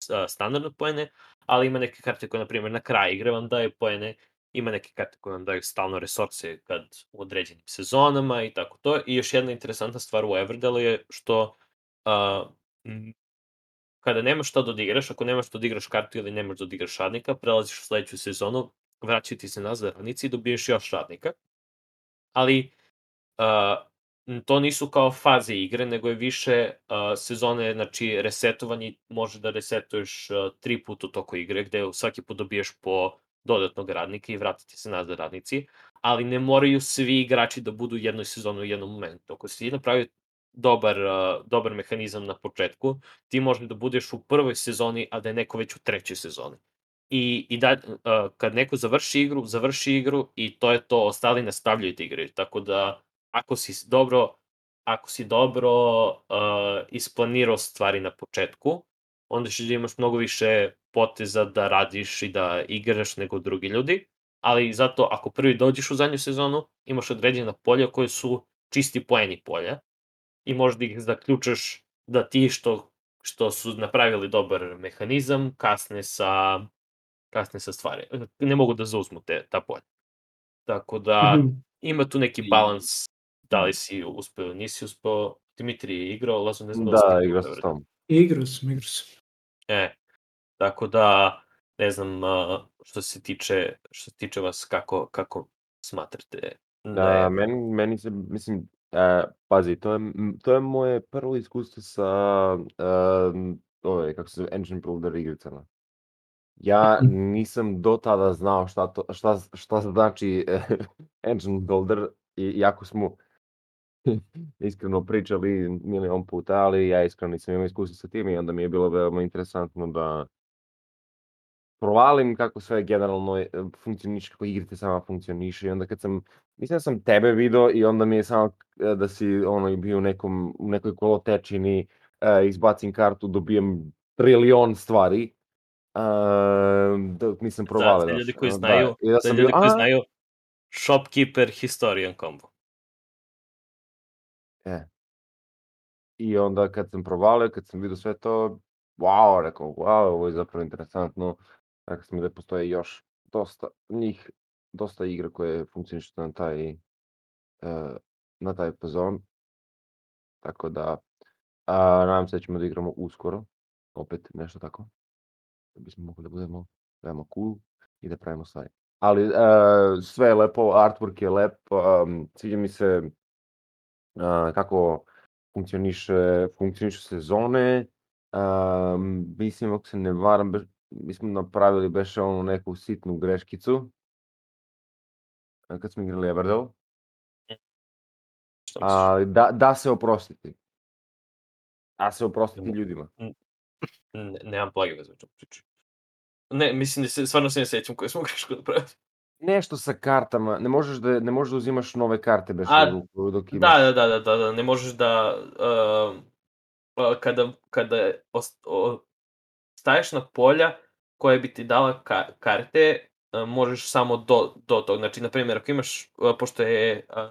a, standardne poene, ali ima neke karte koje, na primjer, na kraju igre vam daju poene, ima neke karte koje vam daju stalno resurse kad u određenim sezonama i tako to. I još jedna interesantna stvar u Everdelu je što m, kada nemaš šta da odigraš, ako nemaš da odigraš kartu ili nemaš da odigraš radnika, prelaziš u sledeću sezonu, vraćaju ti se nazad radnici i dobiješ još radnika. Ali uh, to nisu kao faze igre, nego je više uh, sezone, znači resetovanje, može da resetuješ uh, tri puta u toku igre, gde svaki put dobiješ po dodatnog radnika i vratiti se nazad radnici, ali ne moraju svi igrači da budu u jednoj sezoni u jednom momentu. Ako si napravio dobar, uh, dobar mehanizam na početku, ti možeš da budeš u prvoj sezoni, a da je neko već u trećoj sezoni. I, i da, uh, kad neko završi igru, završi igru i to je to, ostali nastavljaju da igraju. Tako da, ako si dobro, ako si dobro uh, isplanirao stvari na početku, onda ćeš da imaš mnogo više poteza da radiš i da igraš nego drugi ljudi, ali zato ako prvi dođeš u zadnju sezonu, imaš određena polja koje su čisti poeni polja i možda ih zaključaš da ti što, što su napravili dobar mehanizam kasne sa, kasne sa stvari. Ne mogu da zauzmu te, ta polja. Tako da Mhm. ima tu neki balans da li si uspeo ili nisi uspeo. Dimitri je igrao, Lazo ne znam da Da, igrao sam tom. Igrao sam, igrao sam. E, tako da, ne znam, što se tiče, što se tiče vas, kako, kako smatrate da Da, je... meni, meni se, mislim, e, pazi, to je, to je moje prvo iskustvo sa, um, ove, kako se zove, Engine Builder igricama. Ja Mhm. nisam do tada znao šta, to, šta, šta znači eh, Engine Builder, i, iako smo iskreno pričali milion puta, ali ja iskreno nisam imao iskustva sa tim i onda mi je bilo veoma interesantno da provalim kako sve generalno je- funkcioniše, kako igrice sama funkcioniše i onda kad sam, mislim da sam tebe video i onda mi je samo eh, da si ono bio u, nekom, u nekoj kolotečini, eh, izbacim kartu, dobijem trilion stvari, uh, nisam provalio. za znaš, ljudi koji da, znaju, da za sam ljudi bio, koji "A?" znaju, Shopkeeper Historian combo. E. I onda kad sam provalio, kad sam vidio sve to, wow, rekao, wow, ovo je zapravo interesantno. Rekao sam da postoje još dosta njih, dosta igra koje funkcionišu na taj, e, na taj fazon. Tako da, a, nadam se da ćemo da igramo uskoro, opet nešto tako. Da bismo mogli da budemo veoma cool i da pravimo stvari. Ali e, sve je lepo, artwork je lep, um, sviđa mi se a, kako funkcioniše, funkcionišu sezone. Um, mislim, ako se ne varam, beš, mi smo napravili beše onu neku sitnu greškicu a, kad smo igrali Everdell, ali da, da se oprostiti. Da se oprostiti Nemo- ljudima. Ne, nemam plage o čemu pričam. Ne, mislim da se, stvarno se ne sjećam koje smo grešku napravili. Nešto sa kartama, ne možeš da, ne možeš da uzimaš nove karte beše A, ruku dok imaš. Da, da, da, da, da, da, ne možeš da, uh, uh, kada, kada o, staješ na polja koje bi ti dala ka, karte, uh, možeš samo do, do tog. Znači, na primjer, ako imaš, uh, pošto je uh,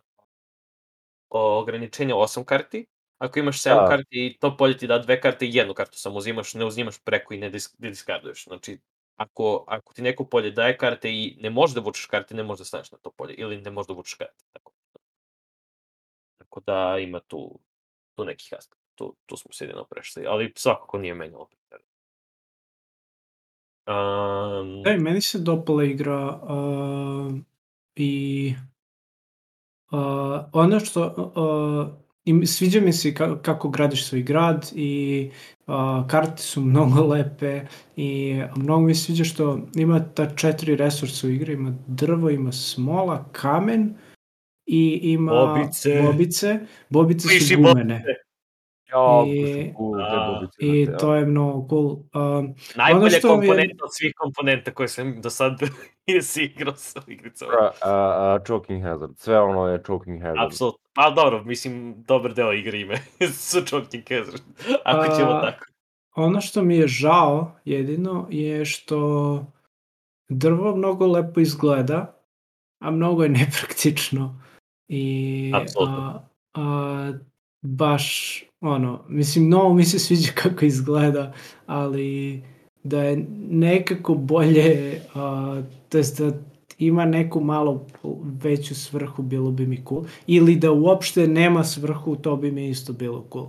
ograničenje 8 karti, ako imaš 7 Da. karti i to polje ti da dve karte i jednu kartu samo uzimaš, ne uzimaš preko i ne, dis, ne diskarduješ. Znači, ako, ako ti neko polje daje karte i ne možeš da vučeš karte, ne možeš da staneš na to polje ili ne možeš da vučeš karte. Tako, tako da ima tu, tu nekih aspekta. Tu, tu smo se jedino prešli, ali svakako nije menjalo preterano. Um, Ej, meni se dopala igra uh, i uh, ono što uh, i sviđa mi se ka, kako gradiš svoj grad i uh, karte su mnogo lepe i mnogo mi se sviđa što ima ta četiri resursa u igri, ima drvo, ima smola, kamen i ima Bobice. bobice. Bobice su gumene. Jo, I- cool, bobice, I znate, to je mnogo cool. Um, najbolja što mi je- komponenta od svih komponenta koje sam do sad jesi igrao sa igricama. A, a, choking hazard, sve ono je choking hazard. Apsolutno. Pa dobro, mislim, dobar deo igre ime su Choking Hazard. Ako ćemo A, tako. Ono što mi je žao jedino je što drvo mnogo lepo izgleda, a mnogo je nepraktično. I a, a, baš ono, mislim, mnogo mi se sviđa kako izgleda, ali da je nekako bolje, a, to jest da ima neku malo veću svrhu, bilo bi mi cool. Ili da uopšte nema svrhu, to bi mi isto bilo cool.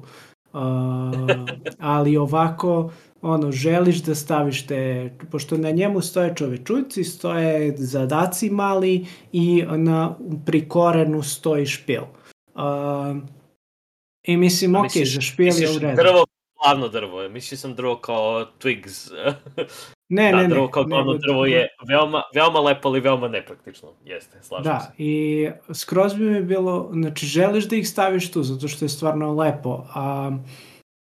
Uh, ali ovako, ono, želiš da staviš te, pošto na njemu stoje čovečuci, stoje zadaci mali i na, pri korenu stoji špil. Uh, I mislim, ok, misliš- za špil je u redu. drvo, glavno drvo. Mislio sam drvo kao twigs. Ne, da, ne, ne. drvo kao glavno nego- drvo je veoma, veoma lepo, ali veoma nepraktično. Jeste, slažem Da, se. i skroz bi mi bilo, znači želiš da ih staviš tu, zato što je stvarno lepo, a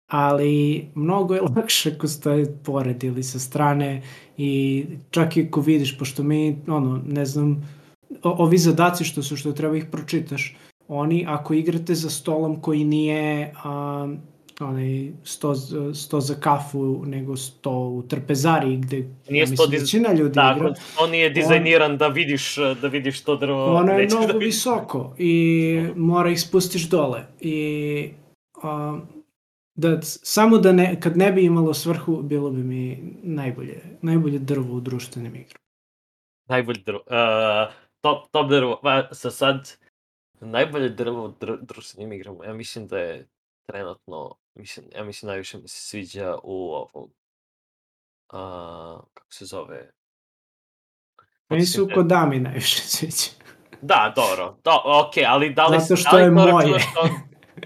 ali mnogo je lakše ako stoje pored ili sa strane i čak i ako vidiš, pošto mi, ono, ne znam, o, ovi zadaci što su, što treba ih pročitaš, oni ako igrate za stolom koji nije um, onaj sto, sto za kafu, nego sto u trpezari gde Nije ja mislim, većina ljudi Tako, igra. on nije dizajniran da vidiš, da vidiš to drvo. Ono je nećeš mnogo da visoko i mora ih spustiš dole. I a, da, samo da ne, kad ne bi imalo svrhu, bilo bi mi najbolje, najbolje drvo u društvenim igrama. Najbolje drvo. Uh, top, top drvo. Pa, sa sad, najbolje drvo u dr društvenim igrama. Ja mislim da je trenutno, mislim, ja mislim najviše mi se sviđa u ovom, uh, kako se zove? Meni su Fotosintet- Kodami najviše sviđa. Da, dobro. Do, ok, ali da li, Zato što da li je to moje. kao,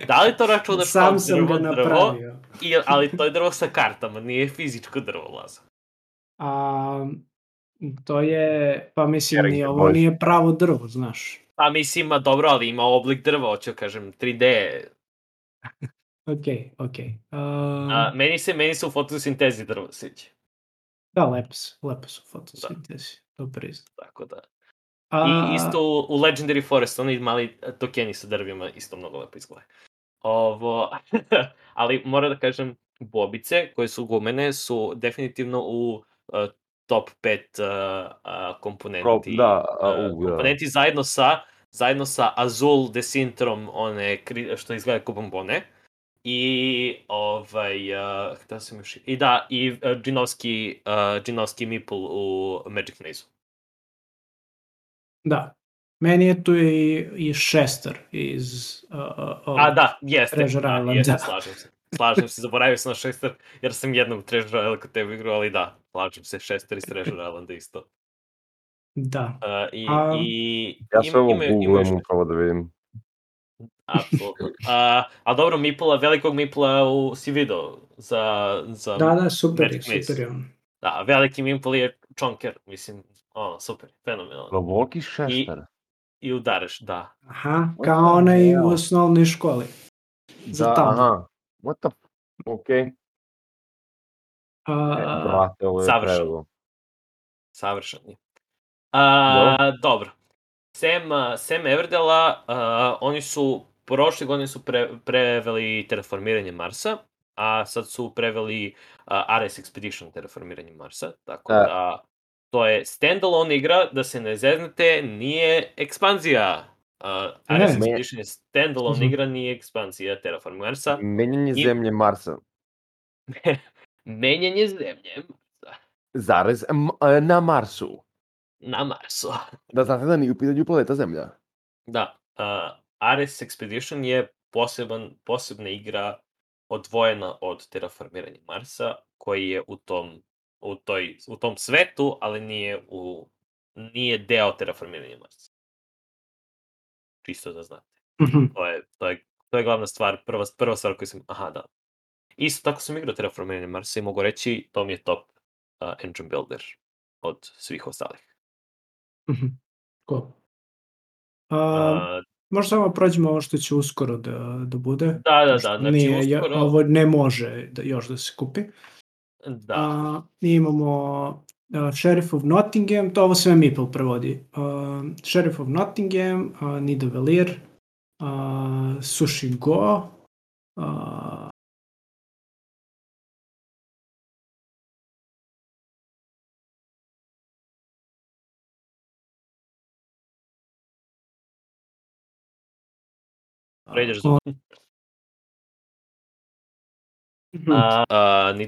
da li to računaš Sam sam drvo, ga drvo, napravio. i, ali to je drvo sa kartama, nije fizičko drvo, Laza. A, to je, pa mislim, Sharing ni the ovo nije pravo drvo, znaš. Pa mislim, ima dobro, ali ima oblik drva, hoću kažem, 3D. Ok, ok. A, A, meni se, meni se u fotosintezi drvo sviđa. da, lepo su, lepo su fotosintezi, to priznam. Tako da. A, I isto u, u Legendary Forest, oni mali tokeni sa drvima isto mnogo lepo izgledaju. Ovo, ali moram da kažem, bobice koje su gumene su definitivno u uh, top 5 uh, uh, komponenti. Pro- da, a, uh, u, da. komponenti zajedno sa zajedno sa Azul Desintrom, one kri- što izgleda kao bombone. I ovaj, uh, htio sam još... I da, i uh, džinovski, uh, džinovski meeple u Magic Maze. Da. Meni je tu i, i Šester iz... Uh, uh, A da, jeste. Treasure da, Island, jeste, da. slažem se. Slažem se, zaboravio sam na Šester, jer sam jednom Treasure Island kod tebe igrao, ali da, slažem se, Šester iz Treasure Islanda isto. Da. Uh, i, A, i, Ja im- sve ovo googlam upravo da vidim. Apsolutno. Uh, a dobro, Mipla, velikog Mipla u, si video za, za Da, da, super je, Magic Maze. super je on. Da, veliki Mipl je čonker, mislim, ono, super, fenomenalno. Loboki šešter. I udaraš, da. Aha, kao onaj u osnovnoj školi. za Da, tamo. aha. What the... Okej. A, E, brate, ovo je savršeno. predalo. Savršen je. A, dobro. Sem, a, sem Everdela, a, oni su prošle godine su pre, preveli terraformiranje Marsa, a sad su preveli a, Ares Expedition terraformiranje Marsa, tako Da. da to je standalone igra, da se ne zeznete, nije ekspanzija. Uh, Ares Ne. Expedition je standalone Mhm. igra, nije ekspanzija Terraform Marsa. Menjanje I- zemlje Marsa. Menjanje zemlje Zarez m- e, na Marsu. Na Marsu. Da znate da nije u pitanju planeta Zemlja. Da, uh, Ares Expedition je poseban, posebna igra odvojena od terraformiranja Marsa, koji je u tom, u, toj, u tom svetu, ali nije, u, nije deo terraformiranja Marsa. Čisto da znate. mhm. To je, to je, to je glavna stvar, prva, prva stvar koju sam, aha da. Isto tako sam igrao terraformiranje Marsa i mogu reći, to mi je top uh, engine builder od svih ostalih. Mhm. Cool. A, Uh, možda samo prođemo ovo što će uskoro da, da bude. da, da, da, znači nije, ja- uskoro, Ovo ne može da, još da se kupi. da. A, imamo uh, Sheriff of Nottingham, to ovo sve Meeple prevodi. Uh, Sheriff of Nottingham, uh, Nidavellir, uh, Sushi Go, uh, pređeš za o- Mhm. a, a, ni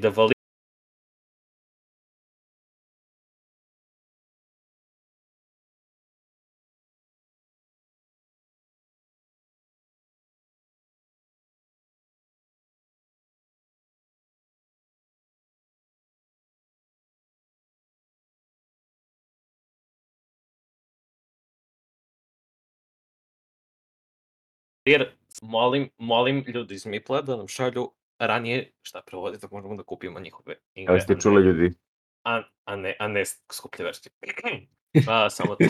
jer molim, molim ljudi iz Mipla da nam šalju ranije šta prevodi da možemo da kupimo njihove igre. Ali ste čuli ljudi. A, a ne, a ne skuplje verzije. a, samo, to,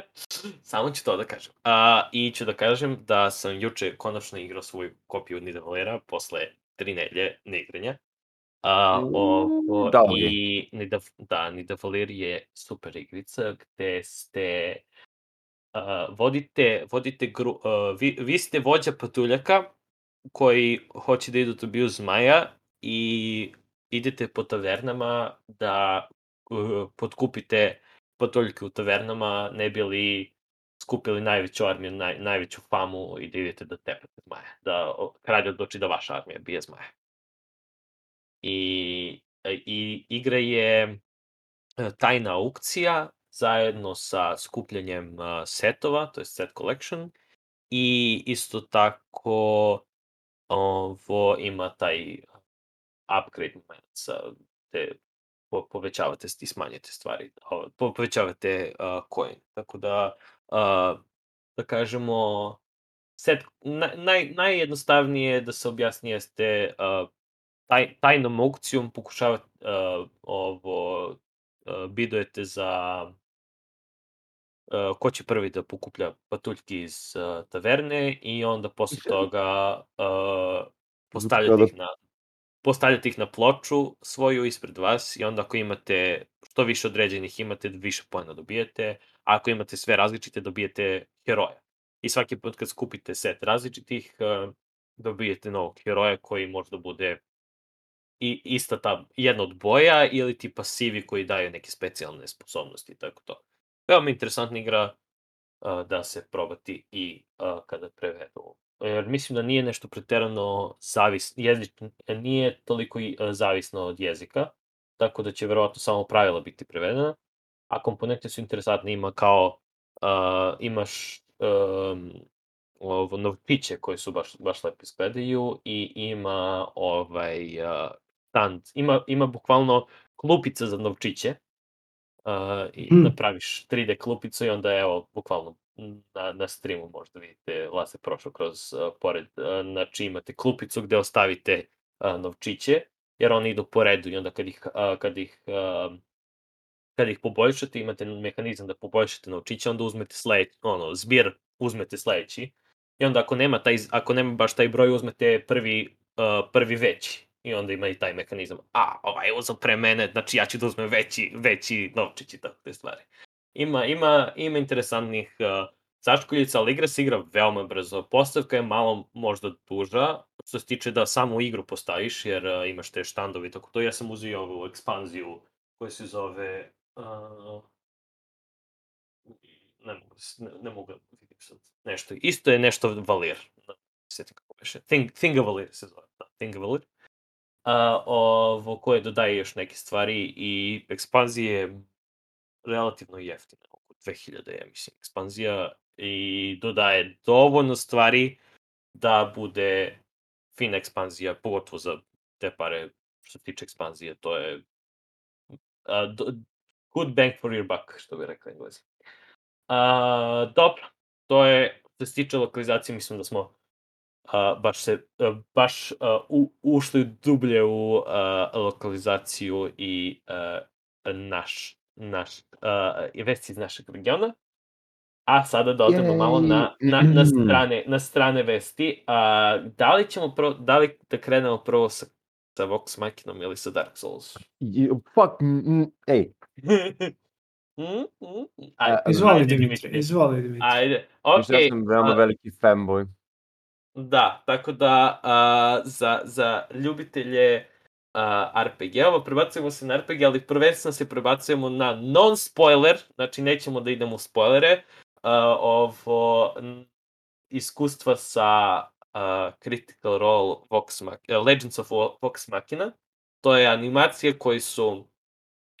samo ću to da kažem. A, I ću da kažem da sam juče konačno igrao svoju kopiju Nidavalera posle tri nelje neigranja. A, ovo, Da li je? I Nida, da, Nida Valir je super igrica gde ste a, vodite, vodite gru, a, vi, vi ste vođa patuljaka koji hoće da idu da biju zmaja i idete po tavernama da uh, potkupite patuljke u tavernama ne bi li skupili najveću armiju, naj, najveću famu i da idete da tepate zmaje. Da kralj odluči da vaša armija bije zmaje. I, i igra je e, tajna aukcija zajedno sa skupljanjem setova, to je set collection, i isto tako ovo ima taj upgrade moment sa te po, povećavate i smanjite stvari, po, povećavate uh, coin. Tako da, uh, da kažemo, set, na, naj, najjednostavnije da se objasni jeste uh, taj, tajnom aukcijom pokušavate uh, ovo, bidujete za uh, ko će prvi da pokuplja patuljki iz uh, taverne i onda posle toga uh, postavljate ih na postavljate ih na ploču svoju ispred vas i onda ako imate što više određenih imate, više pojena dobijete, a ako imate sve različite dobijete heroja. I svaki put kad skupite set različitih, dobijete novog heroja koji možda bude i ista ta jedna od boja ili ti pasivi koji daju neke specijalne sposobnosti i tako to. Veoma interesantna igra uh, da se probati i uh, kada prevedu. Jer mislim da nije nešto preterano zavisno, jezik, nije toliko i uh, zavisno od jezika, tako da će verovatno samo pravila biti prevedena, a komponente su interesantne, ima kao, uh, imaš um, ovo, novčiće koji su baš, baš lepo izgledaju i ima ovaj uh, stand, ima, ima bukvalno klupica za novčiće, uh, i Hmm. napraviš 3D klupicu i onda evo, bukvalno na, na streamu možda vidite, Lase prošao kroz, uh, pored, uh, znači imate klupicu gde ostavite uh, novčiće, jer oni idu po redu i onda kad ih, uh, kad ih, uh, kad ih poboljšate, imate mehanizam da poboljšate novčiće, onda uzmete sledeći, ono, zbir uzmete sledeći, i onda ako nema, taj, ako nema baš taj broj, uzmete prvi, uh, prvi veći, i onda ima i taj mehanizam. A, ovaj je uzao pre mene, znači ja ću da uzmem veći, veći novčić i tako te stvari. Ima, ima, ima interesantnih uh, začkoljica, ali igra se igra veoma brzo. Postavka je malo možda duža, što se tiče da samu igru postaviš, jer uh, imaš te štandovi, tako to. Ja sam uzio ovu ekspanziju koja se zove... Uh, ne mogu, da ne, ne mogu da vidim sad nešto. Isto je nešto Valir. Sjetim kako beše. Thing, Thingavalir se zove. Da, Thingavalir. Ovo, koje dodaje još neke stvari i ekspanzija je relativno jeftina, oko 2000 je, mislim, ekspanzija i dodaje dovoljno stvari da bude fina ekspanzija, pogotovo za te pare što se tiče ekspanzije, to je a, do, good bang for your buck, što bi rekao englezi. A, dobro, to je, što se tiče lokalizacije, mislim da smo a, baš se, a, baš a, u, ušli dublje u a, lokalizaciju i a, naš, naš, i vesti iz našeg regiona. A sada da odemo malo na, na, na, strane, na strane vesti. A, da li ćemo prvo, da li da krenemo prvo sa, sa Vox Machinom ili sa Dark Souls? You- Fuck, mm, mm, ej, Mm, mm, mm. Ajde, Izvoli, Dimitri, izvoli, Dimitri. Ajde, okay, okej. ja sam veoma veliki fanboy. Da, tako da a, za, za ljubitelje RPG-ova prebacujemo se na RPG, ali prvenstveno se prebacujemo na non-spoiler, znači nećemo da idemo u spoilere, a, ovo iskustva sa a, Critical Role Vox Mach- Legends of Vo- Vox Machina. To je animacija koji su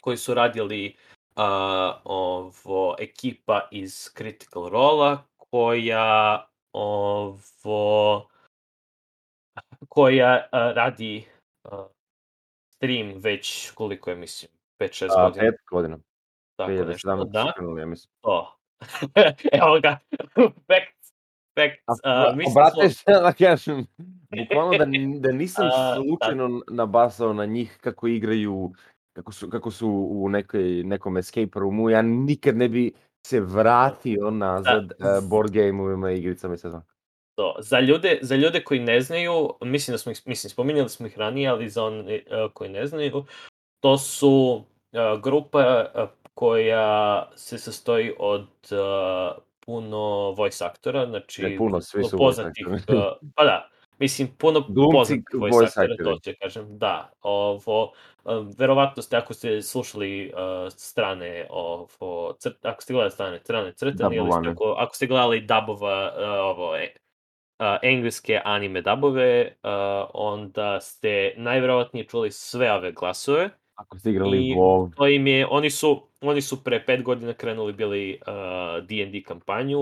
koji su radili a, ovo ekipa iz Critical Role-a koja ovo koja a, radi a, stream već koliko je mislim 5-6 A, godina. pet godina. Tako nešto, 2017 da. su krenuli, ja mislim. To. Evo ga. Facts. Facts. A, Uh, mislim da Obrate se da kažem, bukvalno da, da nisam da. slučajno nabasao na njih kako igraju, kako su, kako su u nekoj, nekom escape roomu, ja nikad ne bi se vratio nazad Da. uh, board game-ovima i igricama i sve to. to. Za ljude, za ljude koji ne znaju, mislim da smo ih, mislim, spominjali smo ih ranije, ali za one uh, koji ne znaju, to su uh, grupa uh, koja se sastoji od uh, puno voice aktora, znači Ne puno, svi su voice poznatih, aktori. uh, pa da, mislim, puno poznatih voice, aktori. to će kažem, da, ovo, um, verovatno ste, ako ste slušali uh, strane, ovo, crt, ako ste gledali strane, strane crtane, ili ste, ako, ako ste gledali dubova, uh, ovo, e, uh, engleske anime dubove, uh, onda ste najverovatnije čuli sve ove glasove. Ako ste igrali I WoW, to im je, oni su, oni su pre pet godina krenuli bili uh, D&D kampanju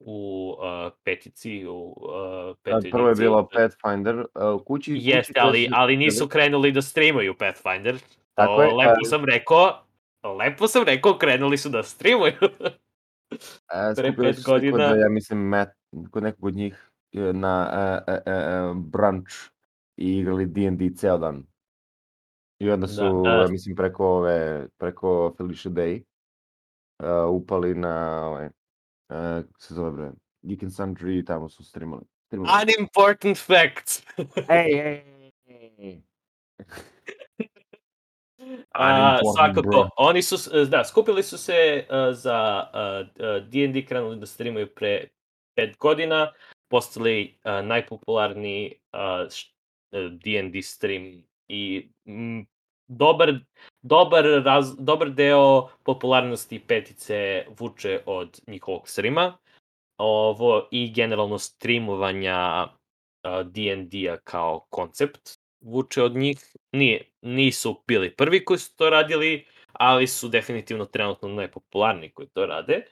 u uh, petici, u uh, petoj prvo je bilo Pathfinder, uh, u kući... kući Jeste, koje ali, su- ali nisu krenuli da streamuju Pathfinder. Tako to je, lepo ali- sam rekao, lepo sam rekao, krenuli su da streamuju. E, pre pet se kod, godina. ja mislim, Matt, kod nekog od njih e, na e, e, e, brunch i igrali D&D ceo dan. I onda su, da. ja mislim, preko ove, preko Felicia Day uh, upali na, ovaj, uh, kako se zove bre, Geek and Sundry i tamo su streamali. streamali. Unimportant facts. Ej, ej, ej. A, svakako, bro. oni su, da, skupili su se uh, za uh, uh, D&D, krenuli da streamuju pre pet godina, postali uh, najpopularniji uh, D&D stream i dobar, dobar, raz, dobar deo popularnosti petice vuče od njihovog streama ovo i generalno streamovanja D&D-a kao koncept vuče od njih. Nije, nisu bili prvi koji su to radili, ali su definitivno trenutno najpopularniji koji to rade.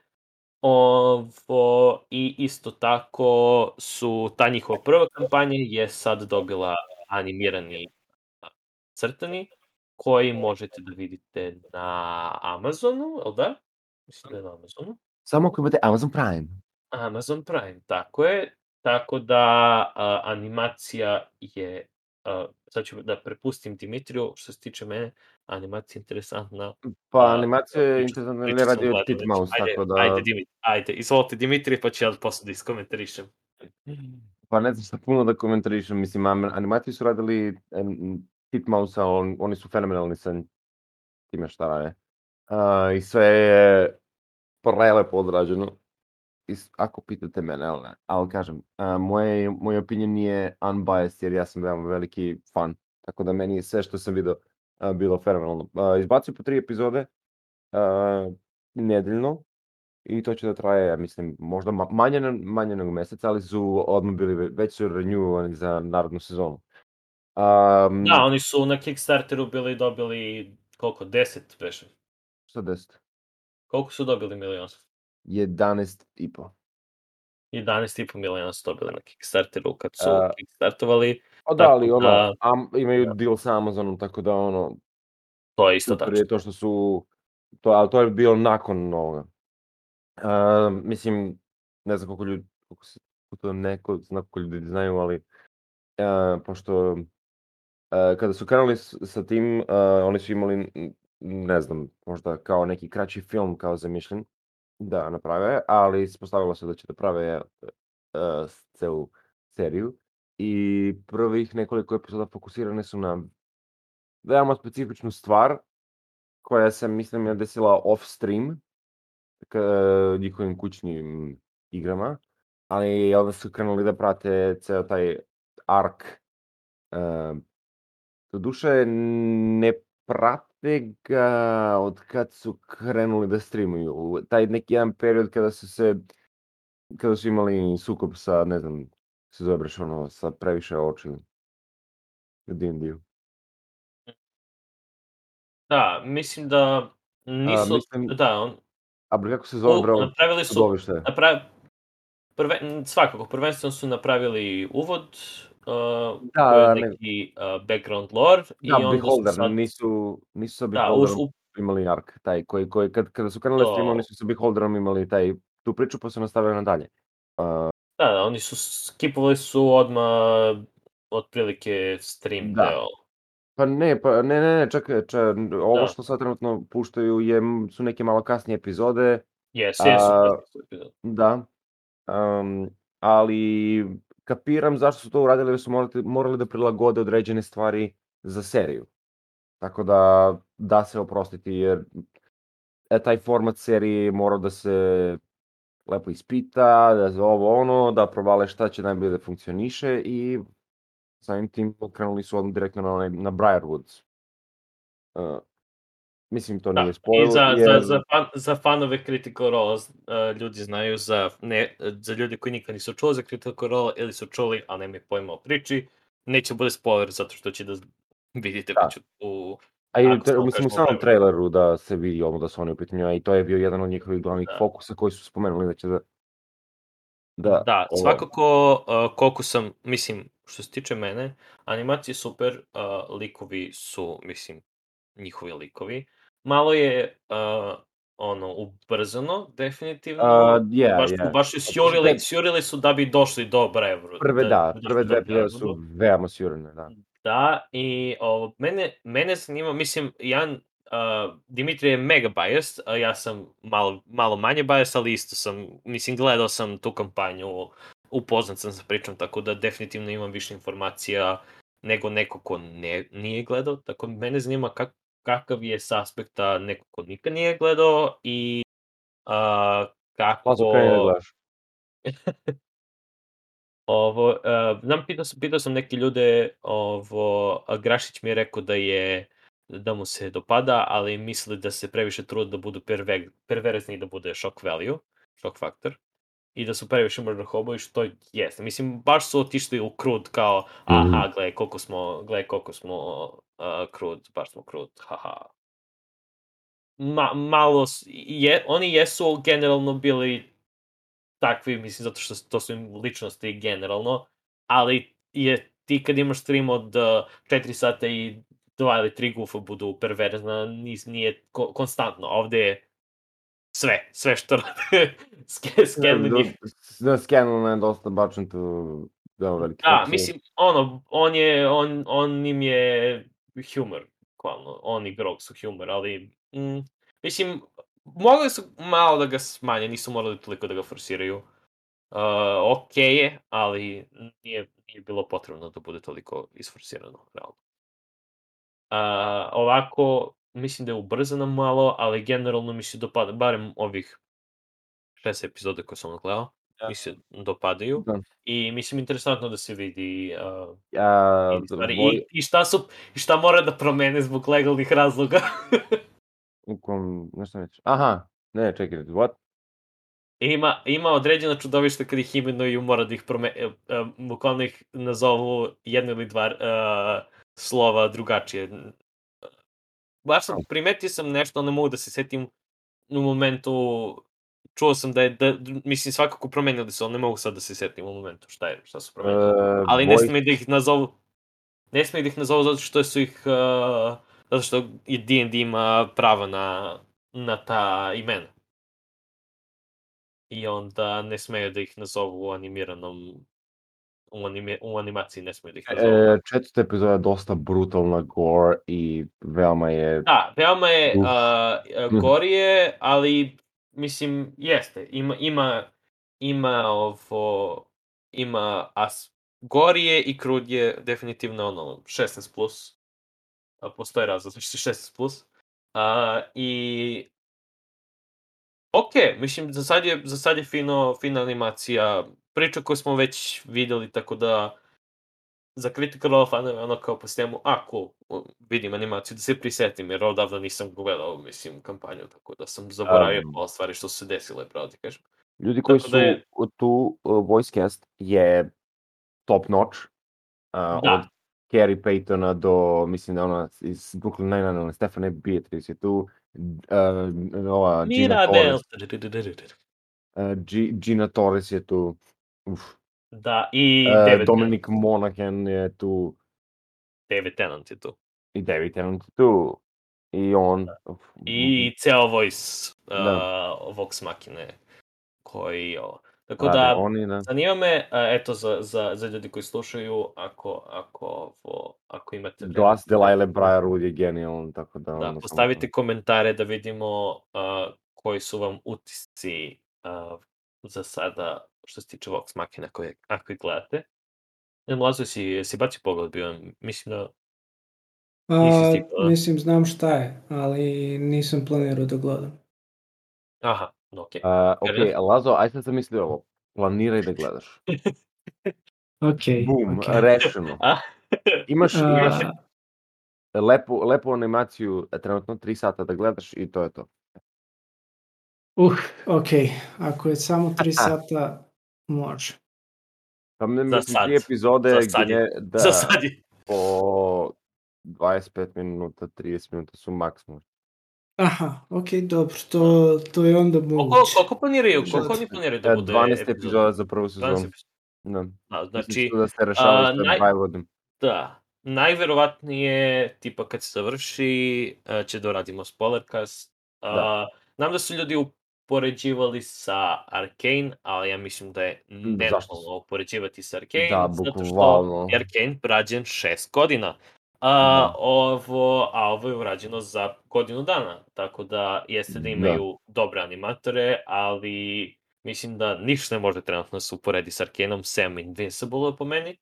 Ovo, I isto tako su, ta njihova prva kampanja je sad dobila animirani crtani, koji možete da vidite na Amazonu, jel da? Mislim da je na Amazonu. Samo ako imate Amazon Prime. Amazon Prime, tako je. Tako da a, animacija je, a, sad ću da prepustim Dimitriju, što se tiče mene, animacija je interesantna. Pa animacija je interesantna, ne radi od Titmouse, tako da... Ajde, Dimitri, ajde, izvolite Dimitri, pa ću ja posle da iskomentarišem. Pa ne znam šta puno da komentarišem, mislim, animaciju su radili em, Titmouse, on, oni su fenomenalni sa time šta rade. A, I sve je prelepo odrađeno. I, ako pitate mene, ali, ne. ali kažem, a, moje, moj opinion je unbiased, jer ja sam veoma veliki fan. Tako da meni je sve što sam video a, bilo fenomenalno. A, izbacio po tri epizode a, nedeljno, i to će da traje, ja mislim, možda ma- manje, manje nego mesec, ali su odmah bili, ve- već su renewovani za narodnu sezonu. Um, Da, oni su na Kickstarteru bili dobili, koliko, 10 beše? Šta 10? Koliko su dobili miliona? 11 i po. 11,5 miliona su dobili na Kickstarteru kad su A, kickstartovali, Pa da, Tako ali ono, da- am, imaju deal sa Amazonom, tako da ono, to je isto tačno. je to što su, to, ali to je bilo nakon ovoga. Uh, mislim, ne znam koliko ljudi, koliko, se, to neko zna, koliko ljudi znaju, ali uh, pošto uh, kada su krenuli sa tim, uh, oni su imali, ne znam, možda kao neki kraći film kao zamišljen da naprave, ali ispostavilo se da će da prave uh, celu seriju i prvih nekoliko epizoda fokusirane su na veoma specifičnu stvar koja se, mislim, je desila off-stream njihovim kućnim igrama, ali onda su krenuli da prate ceo taj ark. Uh, doduše, ne prate ga od kad su krenuli da streamuju. Taj neki jedan period kada su se kada su imali sukob sa, ne znam, se zove breš ono, sa previše očiju. U D&D-u. Da, mislim da nisu, mislim- da, on, A kako se zove, bro, napravili su, napravi, prve, svakako, prvenstveno su napravili uvod, uh, Da, koji je ne- neki uh, background lore, i Da, onda su Beholder, sad, nisu, nisu sa da, Beholderom u, u, imali ark, taj koji, koji kad, kada su krenuli To- stream, oni su sa Beholderom imali taj, tu priču pa su nastavili nadalje. Uh, da, da, oni su, skipovali su odmah otprilike stream Da. deo. pa ne, pa ne, ne, ne, čekaj, če, ovo Da. što sad trenutno puštaju je, su neke malo kasnije epizode, Jes, jesu. Jesu da. Um, ali kapiram zašto su to uradili, jer su morali, morali da prilagode određene stvari za seriju. Tako da, da se oprostiti, jer e, taj format serije mora da se lepo ispita, da za ovo ono, da provale šta će najbolje da funkcioniše i samim tim krenuli su odmah direktno na, na Briarwoods. Uh, mislim, to Da, nije spoiler, I za, jer... za, za, fan, za fanove Critical Role uh, ljudi znaju, za, ne, za ljudi koji nikad nisu čuli za Critical Role ili su čuli, a nemaju pojma o priči, neće bude spoiler zato što će da vidite Da. u... A i, smo mislim, u samom traileru da se vidi ono da su oni u pitanju, a i to je bio jedan od njihovih glavnih Da. fokusa koji su spomenuli da će da... Da, Da, ovo- svakako uh, koliko sam, mislim, što se tiče mene, animacije super, uh, likovi su, mislim, njihovi likovi. Malo je uh, ono, ubrzano, definitivno. Uh, je, baš, su, baš su sjurili, sjurili su da bi došli do Brevru. Prve, da, došli prve dve epizode su veoma sjurene, da. Da, i o, mene, mene zanima, mislim, Jan, uh, Dimitri je mega biased, a ja sam malo, malo manje biased, ali isto sam, mislim, gledao sam tu kampanju, upoznat sam sa pričom, tako da definitivno imam više informacija nego neko ko ne, nije gledao, tako da mene zanima kak, kakav je s aspekta neko ko nikad nije gledao i uh, kako... Lazo, kreni da gledaš. Ovo, uh, znam, pitao sam, pitao sam neke ljude, ovo, Grašić mi je rekao da je, da mu se dopada, ali misli da se previše trude da budu perve, perverzni i da bude shock value, shock factor, i da su previše murder hobovi, što jeste. Mislim, baš su otišli u krud kao, aha, gledaj koliko smo, gledaj koliko smo uh, krud, baš smo krud, haha. Ma, malo, je, oni jesu generalno bili takvi, mislim, zato što to su im ličnosti generalno, ali je ti kad imaš stream od uh, 4 sata i dva ili tri gufa budu perverzna, nis, nije ko, konstantno. Ovde je sve, sve što rade. Ske- Scan Da, njih. da, je dosta bačen tu veoma veliki Da, mislim, ono, on je, on, on im je humor, bukvalno, on i Grog su humor, ali, mm, mislim, mogli su malo da ga smanje, nisu morali toliko da ga forsiraju. Uh, ok je, ali nije, nije bilo potrebno da bude toliko isforsirano, realno. Uh, ovako, mislim da je ubrzano malo, ali generalno mi se dopada, barem ovih šest epizoda koje sam gledao, Da. mi se dopadaju. Da. I mislim, interesantno da se vidi uh, Ja, i, stvari, voj- i, i, šta su, i šta mora da promene zbog legalnih razloga. U kom, nešto reći. Aha, ne, čekaj, what? ima, ima određena čudovišta kad ih imenuju, mora da ih promene, uh, uh, bukvalno ih nazovu jedno ili dva uh, slova drugačije. Baš sam, primetio sam nešto, ali ne mogu da se setim u momentu, čuo sam da je, da, mislim, svakako promenili su, ali ne mogu sad da se setim u momentu šta je, šta su promenili. Uh, Ali ne smije da ih nazovu, ne smije da ih nazovu zato što su ih, uh, zato što i D&D ima prava na, na ta imena. I onda ne smeju da ih nazovu u animiranom, u, anime, u animaciji ne smeju da ih nazovu. E, četvrta epizoda je dosta brutalna gore i veoma je... Da, veoma je uh, gorije, ali mislim jeste, ima ima ima ovo ima as gorije i krudje definitivno ono 16 plus. A, postoje razlog je 16 plus. A, I Ok, mislim, za sad je, za sad je fino, fina animacija, priča koju smo već videli, tako da za Critical Role fanove ono kao po sistemu, a cool, u- vidim animaciju, da se prisetim, jer odavno nisam gledao, mislim, kampanju, tako da sam zaboravio Um. stvari što su se desile, pravo ti kažem. Ljudi koji Tako su da je- tu uh, voice cast je top notch. Uh, Da. Od Carrie Paytona do, mislim da ona iz Brooklyn Nine-Nine, ona Stephanie Beatrice je tu. Uh, ova Gina! Torres, uh, Gina Torres je tu. Uf. Da, i Uh, David, Dominic Monaghan je tu. David Tennant je tu. I David Tennant je tu. I on. Uf. I ceo voice uh, Da. Vox Machine koji ovo. Tako rade da, Oni, da. Zanima me, a, eto, za, za, za ljudi koji slušaju, ako, ako, ovo, ako imate... vreme, Glas Delilah Briarwood je genijalan, tako da... Da, postavite komentare da vidimo a, koji su vam utisci a, za sada što se tiče Vox Machina koje, ako ih gledate. Ne, Mlazo, si, si bacio pogled bio, mislim da A, da? mislim, znam šta je, ali nisam planirao da gledam. Aha, okej. A, ok, Karan? Lazo, aj sad sam mislio ovo. Planiraj da gledaš. Ok, Bum, ok. rešeno. A? Imaš, imaš A, lepu, lepu animaciju, e, trenutno 3 sata da gledaš i to je to. uh, ok, ako je samo 3 sata, može. Pa ne mislim, sad. tri epizode Za sad je. gdje, da, Za sad je. po 25 minuta, 30 minuta su maksimum. Aha, ok, dobro, to, to je onda Koliko, moguće. koliko planiraju, koliko Žrtve. oni planiraju da Da, bude 12 epizoda? za prvu 12 sezonu. Da. Da, Znači, da se rešavaju a, step naj- by vodom. da, najverovatnije, tipa kad se završi, e, će da uradimo spoilercast. A, Da. Znam da su ljudi upoređivali sa Arkane, ali ja mislim da je nenormalno upoređivati sa Arkane, Da, zato što je Arkane rađen šest godina. A, Da. ovo, a ovo je urađeno za godinu dana, tako da jeste da Da. imaju dobre animatore, ali mislim da ništa ne može trenutno da se uporedi s Arkaneom, sem Invincible po meni.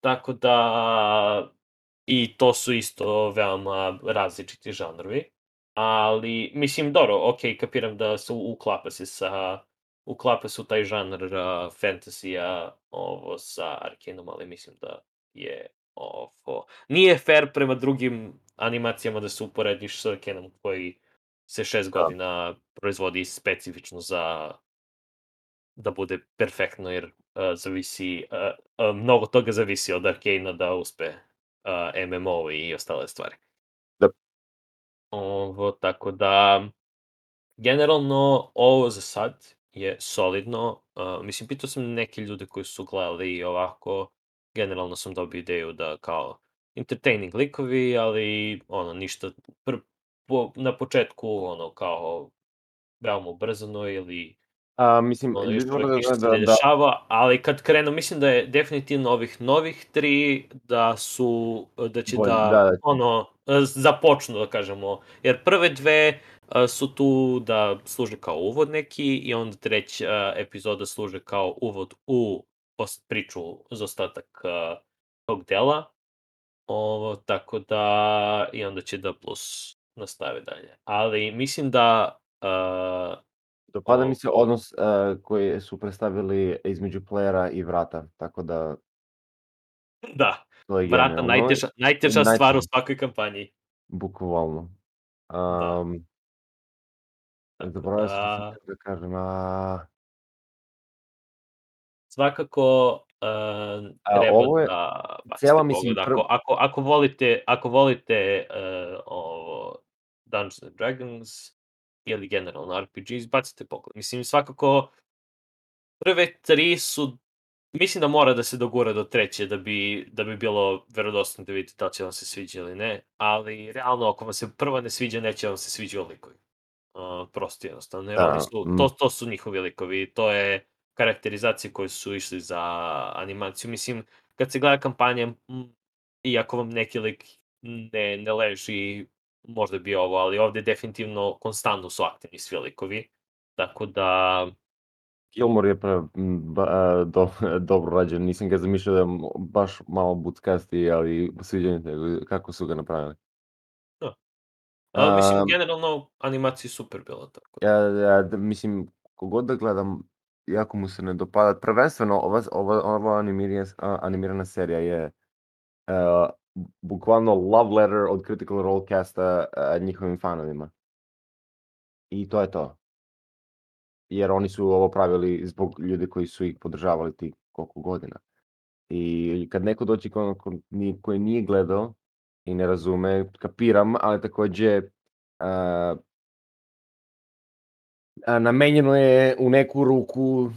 Tako da i to su isto veoma različiti žanrovi. Ali, mislim, dobro, ok, kapiram da se uklapa se sa uklapa se u taj žanr uh, fantasy-a ovo sa Arkaneom, ali mislim da je ovo... Nije fair prema drugim animacijama da se uporediš sa Arkaneom koji se šest Da. godina proizvodi specifično za da bude perfektno, jer uh, zavisi, uh, uh, mnogo toga zavisi od Arkana da uspe uh, MMO i ostale stvari. Ovo, tako da, generalno, ovo za sad je solidno. Uh, mislim, pitao sam neke ljude koji su gledali i ovako, generalno sam dobio ideju da kao entertaining likovi, ali ono, ništa, pr, po, na početku, ono, kao veoma ubrzano ili A, mislim, ono, ljudi moraju da da, da, dešava, ali kad krenu, mislim da je definitivno ovih novih tri da su, da će Bolje, da, da, da. ono, započnu, da kažemo, jer prve dve su tu da služe kao uvod neki i onda treća epizoda služe kao uvod u priču za ostatak a, tog dela. Ovo, tako da, i onda će da plus nastave dalje. Ali mislim da a, dopada mi se odnos uh, koji su predstavili između playera i vrata, tako da da, to je vrata najteža, najteža stvar u svakoj kampanji. Bukvalno. Da. Um, Tako Zaboravio da, da kažem, a... svakako uh, A, treba ovo je da cijela, mislim, pogled. prv- Ako, ako, ako volite, ako volite uh, ovo Dungeons and Dragons ili generalno RPGs, bacite pogled. Mislim, svakako prve tri su mislim da mora da se dogura do treće da bi, da bi bilo verodostojno da vidite da će vam se sviđa ili ne, ali realno ako vam se prva ne sviđa, neće vam se sviđa likovi. Uh, prosto jednostavno. Jer Da, su, mm. to, to su njihovi likovi, to je karakterizacije koje su išli za animaciju. Mislim, kad se gleda kampanja, iako vam neki lik ne, ne leži, možda bi ovo, ali ovde definitivno konstantno su aktivni svi likovi. Tako da, Gilmore je pre, ba, a, do, dobro rađen, nisam ga zamišljao da je baš malo buckasti, ali sviđa mi se kako su ga napravili. a, mislim, generalno animacija je super bila. Tako da. Ja, ja, da, mislim, kogod da gledam, jako mu se ne dopada. Prvenstveno, ova, ova, ova animirana, animirana serija je uh, bukvalno love letter od Critical Role casta njihovim fanovima. I to je to. Jer oni su ovo pravili zbog ljudi koji su ih podržavali ti koliko godina. I kad neko dođe ko, ko, koji nije gledao i ne razume, kapiram, ali takođe uh, namenjeno je u neku ruku,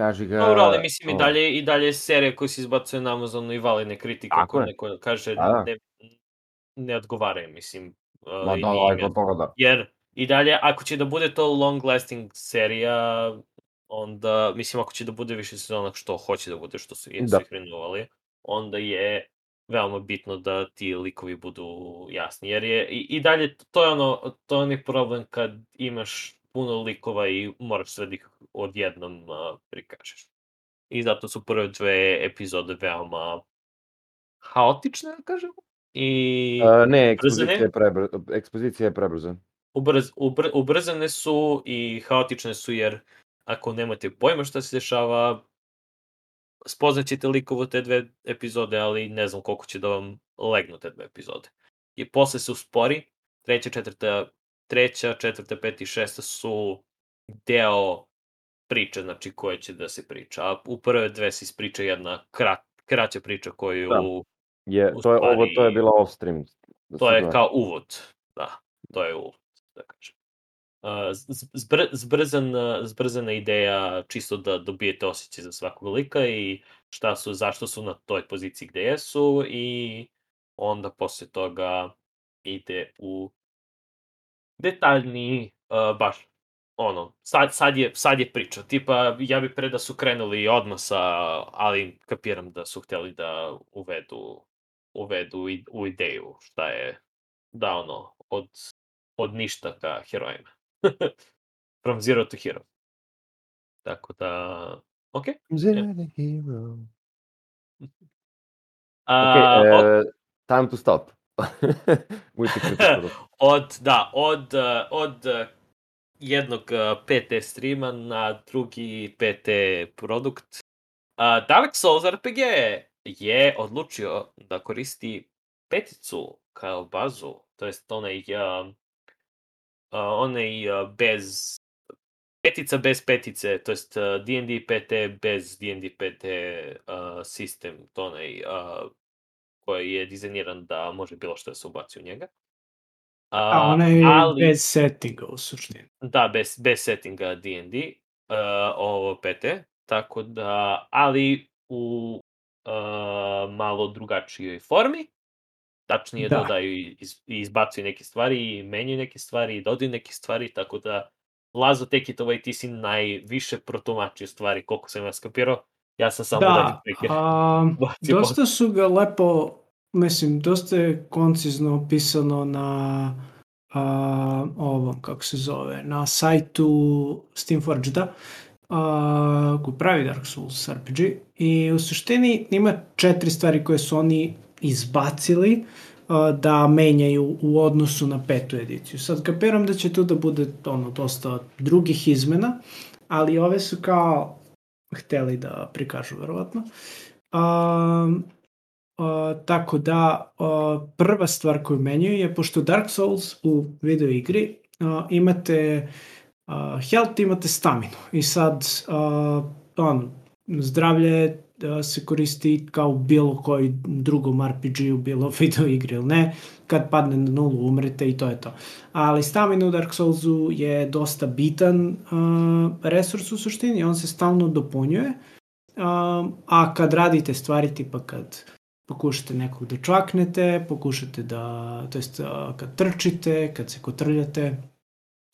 kaži ga... Dobro, ali mislim i dalje, i dalje serije koje se izbacuje na Amazonu i validne kritike ako neko kaže Da, da. ne, ne odgovaraju, mislim. uh, Ma i da, da, da, da. Jer i dalje, ako će da bude to long lasting serija, onda, mislim, ako će da bude više sezona što hoće da bude, što su, jesu Da. ih renovali, onda je veoma bitno da ti likovi budu jasni. Jer je i, i dalje, to je ono, to je onaj problem kad imaš puno likova i moraš sve da ih odjednom uh, prikažeš. I zato su prve dve epizode veoma haotične, da kažemo. I A, ne, ekspozicija je, ekspozicija je prebrza. ubrz, ubr, ubrzane su i haotične su jer ako nemate pojma šta se dešava, spoznaćete likovo te dve epizode, ali ne znam koliko će da vam legnu te dve epizode. I posle se uspori, treća, četvrta, treća, četvrta, peta i šesta su deo priče, znači koje će da se priča. A u prve dve se ispriča jedna krat, kraća priča koju Da. Je, U to je, ovo, to je bila off stream. da To je kao uvod, da, to je uvod, da kažem. Uh, zbr, zbrzan, uh, zbrzana ideja čisto da dobijete osjećaj za svakog lika i šta su, zašto su na toj poziciji gde jesu i onda posle toga ide u detaljni, uh, baš ono, sad, sad, je, sad je priča. Tipa, ja bi pre da su krenuli odmah sa, ali kapiram da su hteli da uvedu, uvedu i, u ideju šta je da ono, od, od ništa ka herojima. From zero to hero. Tako da, ok. Zero the hero. A, Ok, od- e, time to stop. Multikritical. od, da, od, uh, od uh, jednog uh, PT streama na drugi PT produkt. Dark Souls RPG je odlučio da koristi peticu kao bazu, to jest onaj, onaj bez petica bez petice, to jest D&D PT bez D&D PT uh, sistem, to onaj uh, koji je dizajniran da može bilo što da se ubaci u njega. A ona je ali- bez settinga u suštini. Da, bez, bez settinga D&D, uh, ovo PT, tako da, ali u uh, malo drugačijoj formi, tačnije Da. da. dodaju i iz, izbacuju neke stvari, i menjaju neke stvari, i dodaju neke stvari, tako da Lazo Tekit, ovaj ti si najviše protumačio stvari, koliko sam ja skapirao, ja sam samo Da, prike. a, dosta su ga lepo, mislim, dosta je koncizno opisano na a, ovom, kako se zove, na sajtu Steamforged-a, a, koji pravi Dark Souls RPG i u suštini ima četiri stvari koje su oni izbacili a, da menjaju u odnosu na petu ediciju. Sad kapiram da će tu da bude ono dosta drugih izmena, ali ove su kao hteli da prikažu verovatno. Um, uh, tako da uh, prva stvar koju menjaju je pošto Dark Souls u video igri uh, imate uh, health, imate staminu i sad uh, on, zdravlje uh, se koristi kao bilo koji drugom RPG-u, bilo video igri ili ne, kad padne na nulu umrete i to je to. Ali stamina u Dark Soulsu je dosta bitan uh, resurs u suštini, on se stalno dopunjuje, a kad radite stvari tipa kad pokušate nekog da čaknete, pokušate da, to jest uh, kad trčite, kad se kotrljate,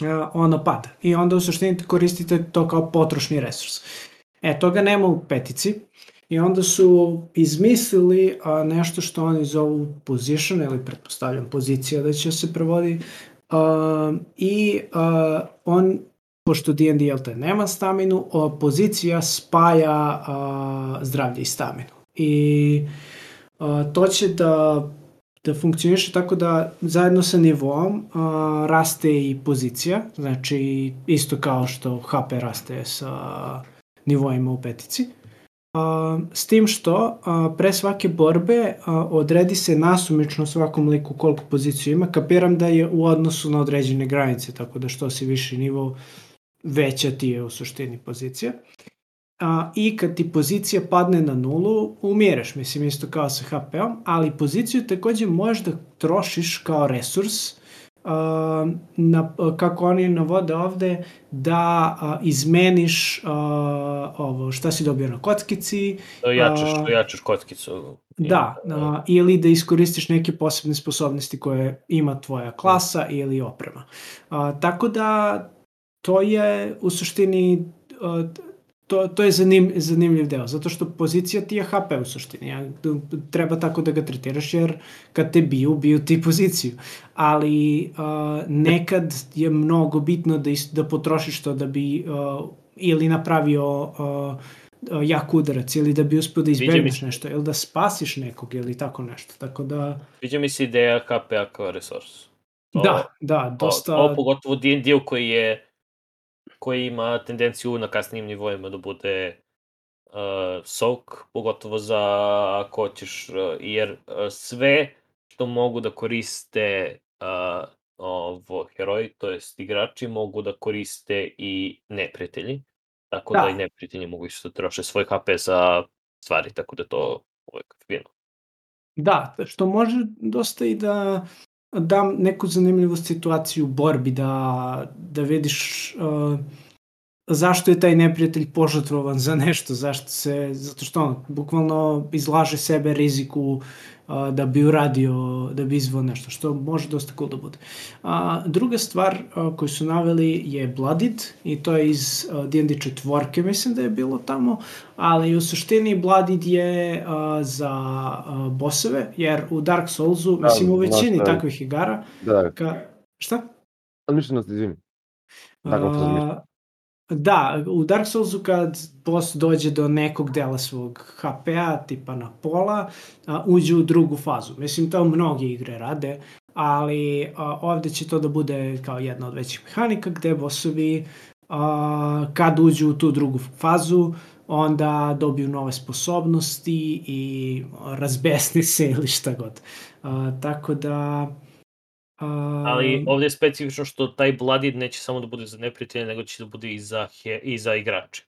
uh, ono pada. I onda u suštini koristite to kao potrošni resurs. E, toga nema u petici. I onda su izmislili a, nešto što oni zovu position, ili pretpostavljam pozicija da će se prevodi. A, I a, on, pošto D&D te, nema staminu, pozicija spaja a, zdravlje i staminu. I a, to će da da funkcioniše tako da zajedno sa nivom a, raste i pozicija, znači isto kao što HP raste sa nivoima u petici. A, s tim što a, pre svake borbe a, odredi se nasumično svakom liku koliko poziciju ima. Kapiram da je u odnosu na određene granice, tako da što si viši nivo, veća ti je u suštini pozicija. A, I kad ti pozicija padne na nulu, umireš, mislim, isto kao sa HP-om, ali poziciju takođe možeš da trošiš kao resurs, a, na, kako oni navode ovde, da a, izmeniš a, ovo, šta si dobio na kockici, Da jačaš, a- da jačaš kockicu. Da, a, ili da iskoristiš neke posebne sposobnosti koje ima tvoja klasa ili oprema. A, tako da to je u suštini to, to je zanim, zanimljiv deo, zato što pozicija ti je HP u suštini. Ja, treba tako da ga tretiraš, jer kad te biju, biju ti poziciju. Ali uh, nekad je mnogo bitno da, is, da potrošiš to da bi uh, ili napravio uh, jak udarac ili da bi uspio da izbegneš nešto ili da spasiš nekog ili tako nešto. Tako da... Viđa mi se ideja KPA kao resurs. Da, da, dosta... Ovo pogotovo dio koji je koji ima tendenciju na kasnijim nivoima da bude uh, sok, pogotovo za ako hoćeš, uh, jer uh, sve što mogu da koriste uh, ovo heroji, to jest igrači, mogu da koriste i neprijatelji. Tako da, da i neprijatelji mogu isto da troše svoj HP za stvari, tako da to uvek fino. Da, što može dosta i da dam neku zanimljivu situaciju u borbi, da, da vidiš uh, zašto je taj neprijatelj požatrovan za nešto, zašto se, zato što on bukvalno izlaže sebe riziku a, da bi uradio, da bi izvao nešto, što može dosta cool da bude. A, druga stvar a, koju su naveli je Blooded i to je iz D&D četvorke, mislim da je bilo tamo, ali u suštini Blooded je a, za a, boseve, jer u Dark Soulsu, da, mislim u većini da, takvih igara, da. Ka, šta? Mišljeno ste, izvini. Uh, Da, u Dark Soulsu kad boss dođe do nekog dela svog HP-a, tipa na pola, a, uđe u drugu fazu. Mislim, to mnogi igre rade, ali a, ovde će to da bude kao jedna od većih mehanika, gde bossovi a, kad uđu u tu drugu fazu, onda dobiju nove sposobnosti i razbesne se ili šta god. A, tako da Ali ovde je specifično što taj Blooded neće samo da bude za neprijatelje, nego će da bude i za, he, i za igrače.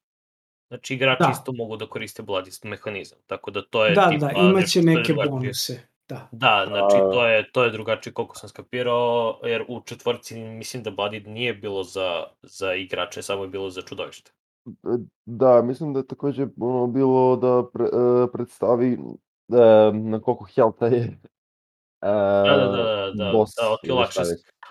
Znači igrači da. isto mogu da koriste Blooded mehanizam, tako da to je da, tipa... Da, imaće neke bonuse. Da. da, znači to je, to je drugačije koliko sam skapirao, jer u četvorci mislim da Blooded nije bilo za, za igrače, samo je bilo za čudovište. Da, mislim da je takođe ono, bilo da pre, uh, predstavi uh, na koliko healtha je da, da, da, da, da, boss, da, da lakše.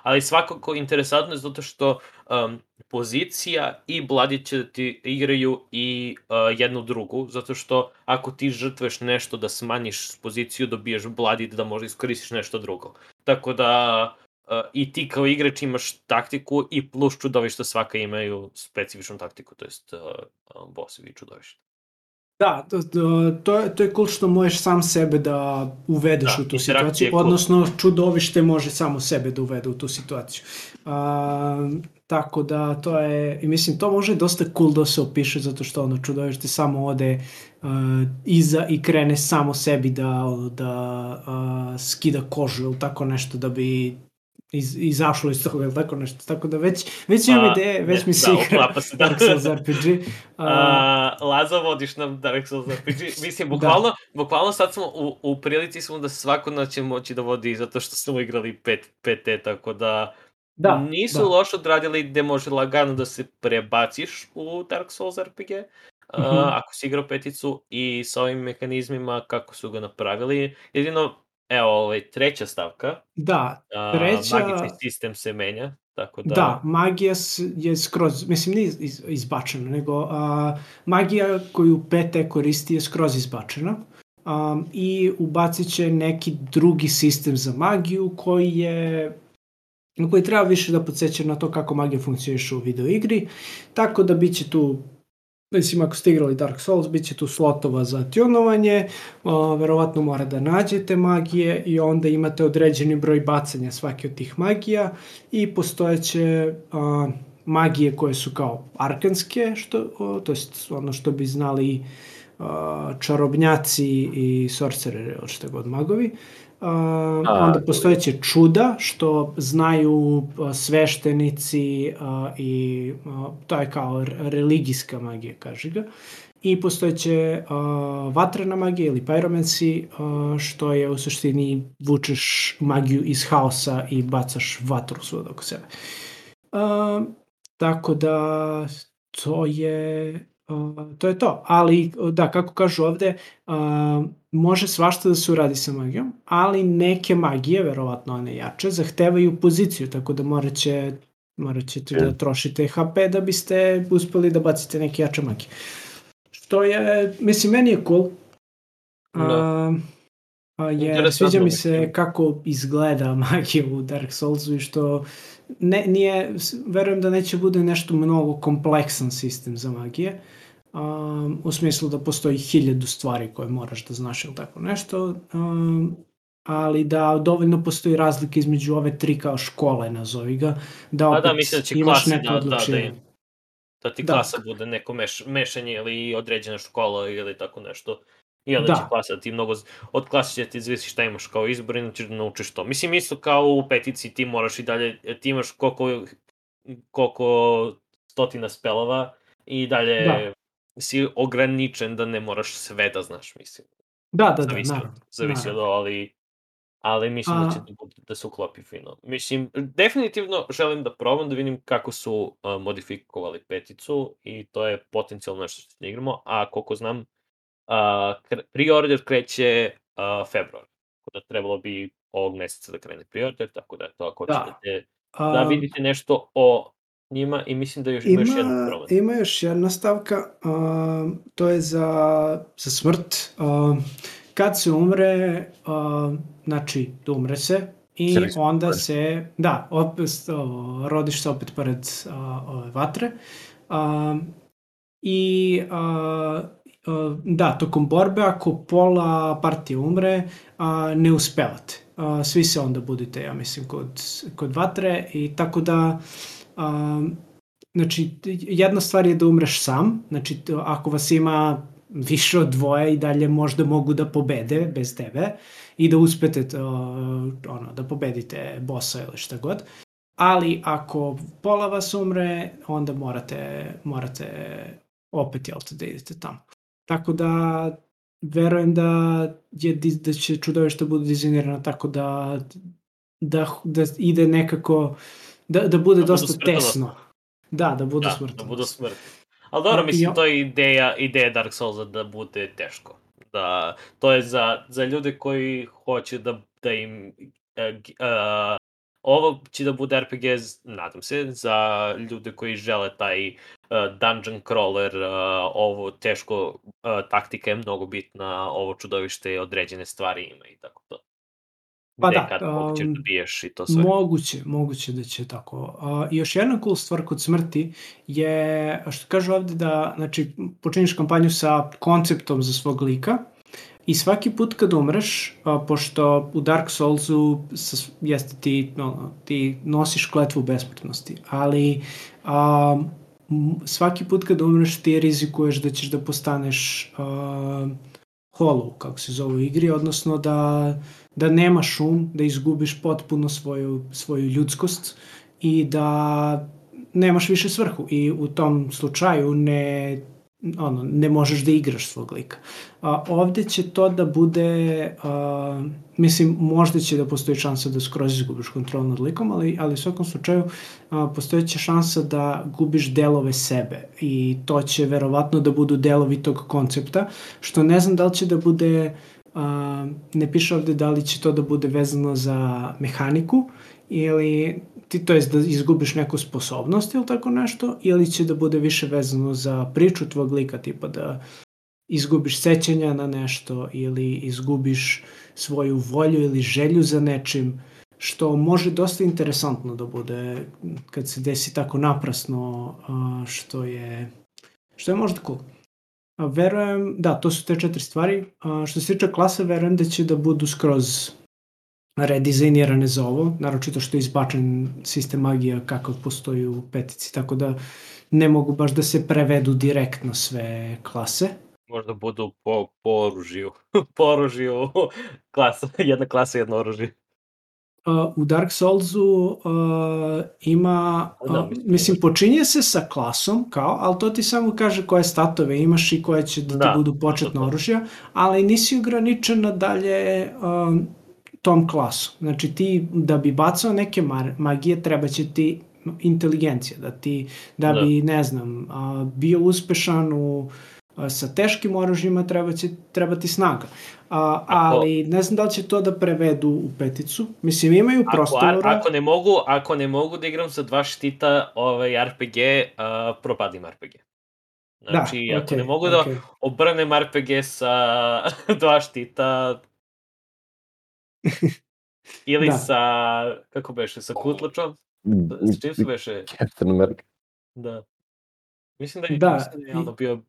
Ali svakako interesantno je zato što um, pozicija i Bloody će da ti igraju i uh, jednu drugu, zato što ako ti žrtveš nešto da smanjiš poziciju, dobiješ Bloody da možda iskoristiš nešto drugo. Tako da uh, i ti kao igrač imaš taktiku i plus čudovišta svaka imaju specifičnu taktiku, to jest uh, bossevi i čudovišta. Da, to, to, je, to je cool što možeš sam sebe da uvedeš da, u tu situaciju, cool. odnosno čudovište može samo sebe da uvede u tu situaciju. A, tako da to je, i mislim, to može dosta cool da se opiše, zato što ono čudovište samo ode uh, iza i krene samo sebi da, da uh, skida kožu ili tako nešto da bi iz, izašlo iz toga ili tako nešto. Tako da već, već imam ideje, već mi se da, igra se, da. Dark Souls RPG. Uh, uh, Laza, vodiš nam Dark Souls RPG. Mislim, bukvalno, da. bukvalno sad smo u, u prilici smo da svako noć će moći da vodi zato što smo igrali 5, 5 tako da Da, nisu da. loše odradili gde može lagano da se prebaciš u Dark Souls RPG, uh, mm -hmm. ako si igrao peticu i sa ovim mehanizmima kako su ga napravili. Jedino Evo, ovaj, treća stavka. Da, treća... Uh, magični sistem se menja, tako da... Da, magija je skroz, mislim, nije izbačena, nego uh, magija koju PT koristi je skroz izbačena. Um, I ubacit će neki drugi sistem za magiju koji je koji treba više da podsjeća na to kako magija funkcioniše u videoigri, tako da biće tu Mislim, ako ste igrali Dark Souls, bit će tu slotova za tunovanje, o, verovatno mora da nađete magije i onda imate određeni broj bacanja svake od tih magija i postojeće a, magije koje su kao arkanske, što, o, to je ono što bi znali a, čarobnjaci i sorcereri, ili što god magovi, Uh, onda postojeće čuda što znaju sveštenici uh, i uh, to je kao religijska magija, kaže ga. I postojeće uh, vatrena magija ili pyromancy, uh, što je u suštini vučeš magiju iz haosa i bacaš vatru svod oko sebe. Uh, tako da to je to je to. Ali, da, kako kažu ovde, uh, može svašta da se uradi sa magijom, ali neke magije, verovatno one jače, zahtevaju poziciju, tako da morat će Morat ćete da trošite HP da biste uspeli da bacite neke jače mage. Što je, mislim, meni je cool. Da. a, jer sviđa mi se kako izgleda magija u Dark Soulsu i što ne, nije, verujem da neće bude nešto mnogo kompleksan sistem za magije. Um, u smislu da postoji hiljadu stvari koje moraš da znaš ili tako nešto. Um, ali da dovoljno postoji razlika između ove tri kao škole, nazovi ga, da opet da, mislim da će imaš klase neko da, da, da, im- da ti Da. klasa bude neko meš, mešanje ili određena škola ili tako nešto. I onda Da. će klasa da ti mnogo, od klase će ti zavisi šta imaš kao izbor i ćeš da naučiš to. Mislim, isto kao u petici ti moraš i dalje, ti imaš koliko, koliko stotina spelova i dalje Da. Si ograničen da ne moraš sve da znaš, mislim. Da, da, da, zavisi, naravno. od, zavisi od naravno. ali ali mislim da će A- da, bude- da se uklopi fino. Mislim, definitivno želim da probam da vidim kako su uh, modifikovali peticu i to je potencijalno nešto što ne igramo, a koliko znam, uh, pre-order kreće uh, februar. Tako da trebalo bi ovog meseca da krene pre-order, tako da to ako Da. hoćete A, da vidite nešto o njima i mislim da još ima, još jedna Ima, promena. ima još jedna stavka, a, to je za, za smrt. A, kad se umre, a, znači da umre se i onda se, da, opet, o, rodiš se opet pored a, ove vatre. A, I a, a, da, tokom borbe, ako pola partije umre, a, ne uspevate. A, svi se onda budete, ja mislim, kod, kod vatre i tako da a, znači, jedna stvar je da umreš sam, znači ako vas ima više od dvoje i dalje možda mogu da pobede bez tebe i da uspete to, ono, da pobedite bossa ili šta god. Ali ako pola vas umre, onda morate, morate opet, jel da idete tamo. Tako da verujem da, je, da će čudovište bude dizajnirano tako da, da, da ide nekako, da, da bude Da dosta tesno. Da, da budu Da, smrtno. da budu smrtni. Ali dobro, mislim, to je ideja, ideja Dark Soulsa da bude teško. Da, to je za, za ljude koji hoće da, da im... Uh, uh, ovo će da bude RPG, nadam se, za ljude koji žele taj uh, dungeon crawler, uh, ovo teško, uh, taktika je mnogo bitna, ovo čudovište određene stvari ima i tako to. Pa da, kad koliko ćeš um, da biješ i to sve. Moguće, moguće da će tako. I još jedna cool stvar kod smrti je, što kaže ovde da, znači, počiniš kampanju sa konceptom za svog lika i svaki put kad umreš, a, pošto u Dark Soulsu sa, jeste ti, no, ti nosiš kletvu besmrtnosti, ali m- svaki put kad umreš ti rizikuješ da ćeš da postaneš a, hollow, kako se zove u igri, odnosno da da nemaš um, da izgubiš potpuno svoju, svoju ljudskost i da nemaš više svrhu i u tom slučaju ne ono, ne možeš da igraš svog lika. A, ovde će to da bude, a, mislim, možda će da postoji šansa da skroz izgubiš kontrol nad likom, ali, ali u svakom slučaju a, postojeće šansa da gubiš delove sebe i to će verovatno da budu delovi tog koncepta, što ne znam da li će da bude ne piše ovde da li će to da bude vezano za mehaniku ili ti to jest da izgubiš neku sposobnost ili tako nešto ili će da bude više vezano za priču tvog lika tipa da izgubiš sećanja na nešto ili izgubiš svoju volju ili želju za nečim što može dosta interesantno da bude kad se desi tako naprasno što je što je možda cool. Verujem, da, to su te četiri stvari. A, što se tiče klase, verujem da će da budu skroz redizajnirane za ovo, naročito što je izbačen sistem magija kakav postoji u petici, tako da ne mogu baš da se prevedu direktno sve klase. Možda budu po, po oružju. po oružju klasa, jedna klasa, jedno oružje. Uh, u Dark Soulsu uh, ima, Da, uh, mislim, mislim, imaš. počinje se sa klasom, kao, ali to ti samo kaže koje statove imaš i koje će da, Da, ti budu početna oružja, ali nisi ograničen na dalje um, tom klasu. Znači ti da bi bacao neke magije treba će ti inteligencija, da ti, da Da. bi, ne znam, a, bio uspešan u A, sa teškim oružjima treba, će, treba ti snaga. A, ali ne znam da li će to da prevedu u peticu. Mislim, imaju Ako, prostora. ar- ako, ne mogu, ako ne mogu da igram sa dva štita ovaj RPG, uh, propadim RPG. Znači, ako okej, ne mogu da okej. obrnem RPG sa dva štita, ili Da. sa, kako beše, sa kutlačom, s čim su beše, Captain America. da. Mislim da je, Da, mislim da je i- ono bio uh,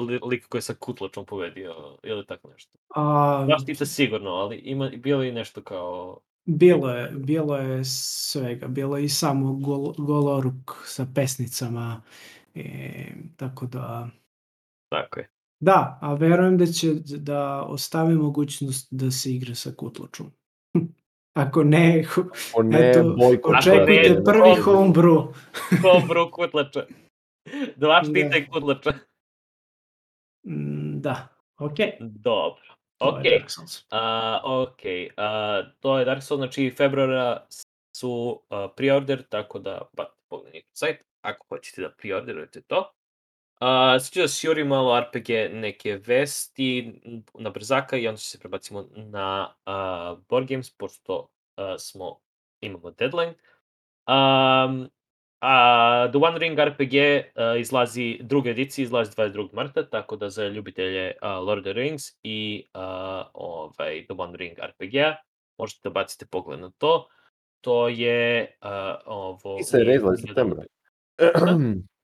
li- lik koji je sa kutlačom pobedio, ili tako nešto. A, Dva štita sigurno, ali ima, bilo je i nešto kao, Bilo je, bilo je svega, bilo je i samo gol, goloruk sa pesnicama, e, tako da, tako je. da, a verujem da će da ostave mogućnost da se igra sa kutlačom. Ako ne, O ne, eto, bojkot. očekujte ne, prvi home- homebrew. Dobro kutlača. Dva štita Da. i kutlača. Mm, Da, okej. Dobro. Ok. A, ok, a, to je Dark Souls, znači februara su a, preorder, tako da pa pogledajte sajt ako hoćete da preorderujete to. A, sad ću da sjurim malo RPG neke vesti na brzaka i onda se prebacimo na a, board games, pošto a, smo, imamo deadline. Um, a The One Ring RPG uh, izlazi, druga edicija izlazi 22. marta, tako da za ljubitelje uh, Lord of the Rings i uh, ovaj, The One Ring RPG-a možete da bacite pogled na to. To je uh, ovo... I serija izlazi septembra.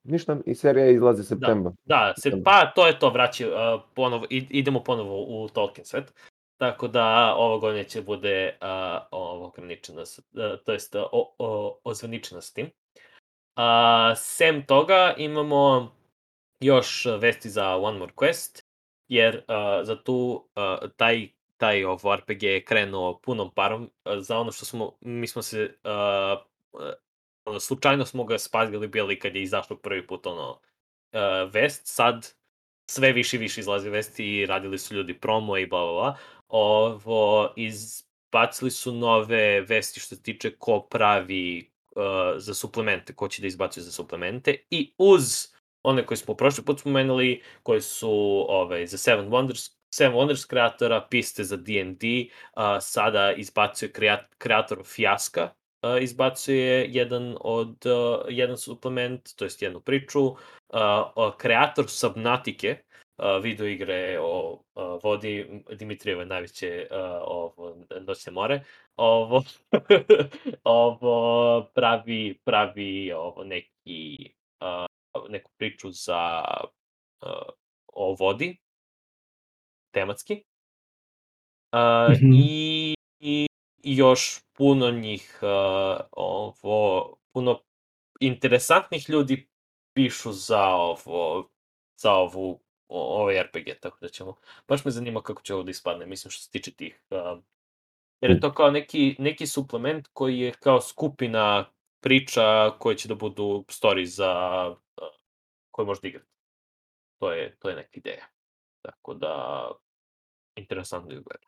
Ništa, i serija izlazi septembra. Da, se, pa to je to, vraća, uh, ponovo, id- idemo ponovo u Tolkien svet. Tako da ovo godine će bude uh, ovo ograničeno, s- uh, to jest uh, o, o, ozvaničeno s tim. Uh, sem toga imamo još vesti za One More Quest, jer uh, za tu, uh, taj, taj ovo RPG je krenuo punom parom uh, za ono što smo, mi smo se, uh, slučajno smo ga spazili bili kad je izašlo prvi put ono uh, vest, sad sve više i više izlazi vesti i radili su ljudi promo i bla bla bla. Ovo, izbacili su nove vesti što se tiče ko pravi za suplemente, ko će da izbacuje za suplemente i uz one koje smo prošli put spomenuli, koji su ovaj, za Seven Wonders, Seven Wonders kreatora, piste za D&D, uh, sada izbacuje kreat, kreator Fijaska, uh, izbacuje jedan od uh, jedan suplement, to jest jednu priču, uh, uh, kreator Subnatike, uh, video igre o uh, vodi Dimitrijeve najveće uh, ovo, noćne more, ovo, ovo pravi, pravi ovo neki uh, neku priču za uh, o vodi tematski uh, Mhm. i, i i još puno njih uh, ovo puno interesantnih ljudi pišu za ovo za ovu ovaj RPG, tako da ćemo, baš me zanima kako će ovo da ispadne, mislim što se tiče tih, uh, jer je to kao neki, neki suplement koji je kao skupina priča koje će da budu story za koje možda igrati. To je, to je neka ideja. Tako da, interesantno izgleda.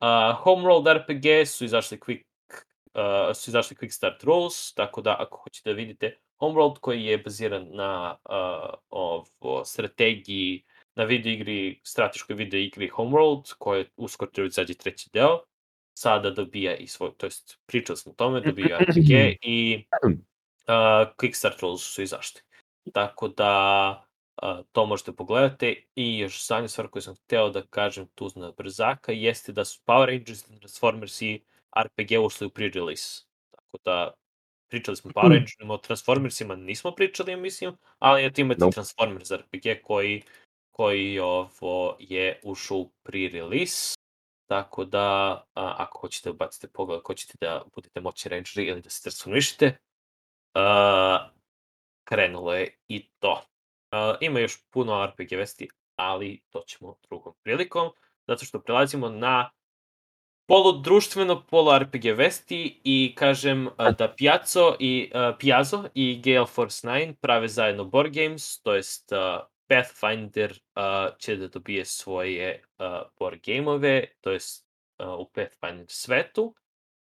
Uh, Homeworld RPG su izašli quick uh, su izašli Quick Start Rules, tako da ako hoćete da vidite Homeworld koji je baziran na uh, ovo, strategiji, na video igri, strateškoj video igri Homeworld, koje uskoro treba izađe treći deo, sada dobija i svoj, to jest pričali smo o tome, dobija RPG i uh, Quick Start Rules su izašli. Tako da uh, to možete pogledati i još zadnja stvar koju sam hteo da kažem tu na brzaka jeste da su Power Rangers i Transformers i RPG ušli u pre-release. Tako da pričali smo Power Hmm. Rangersima, o Transformersima nismo pričali, ja mislim, ali eto imate Nope. Transformers RPG koji, koji ovo je ušao u pre-release. Tako da, a, ako hoćete da bacite pogled, ako hoćete da budete moćni rangeri ili da se transformišete, a, krenulo je i to. A, ima još puno RPG vesti, ali to ćemo drugom prilikom, zato što prelazimo na poludruštveno polu RPG vesti i kažem a, da Piazzo i uh, Piazzo i Gale Force 9 prave zajedno board games, to jest uh, Pathfinder uh, će da dobije svoje uh, board gameove, to jest uh, u Pathfinder svetu.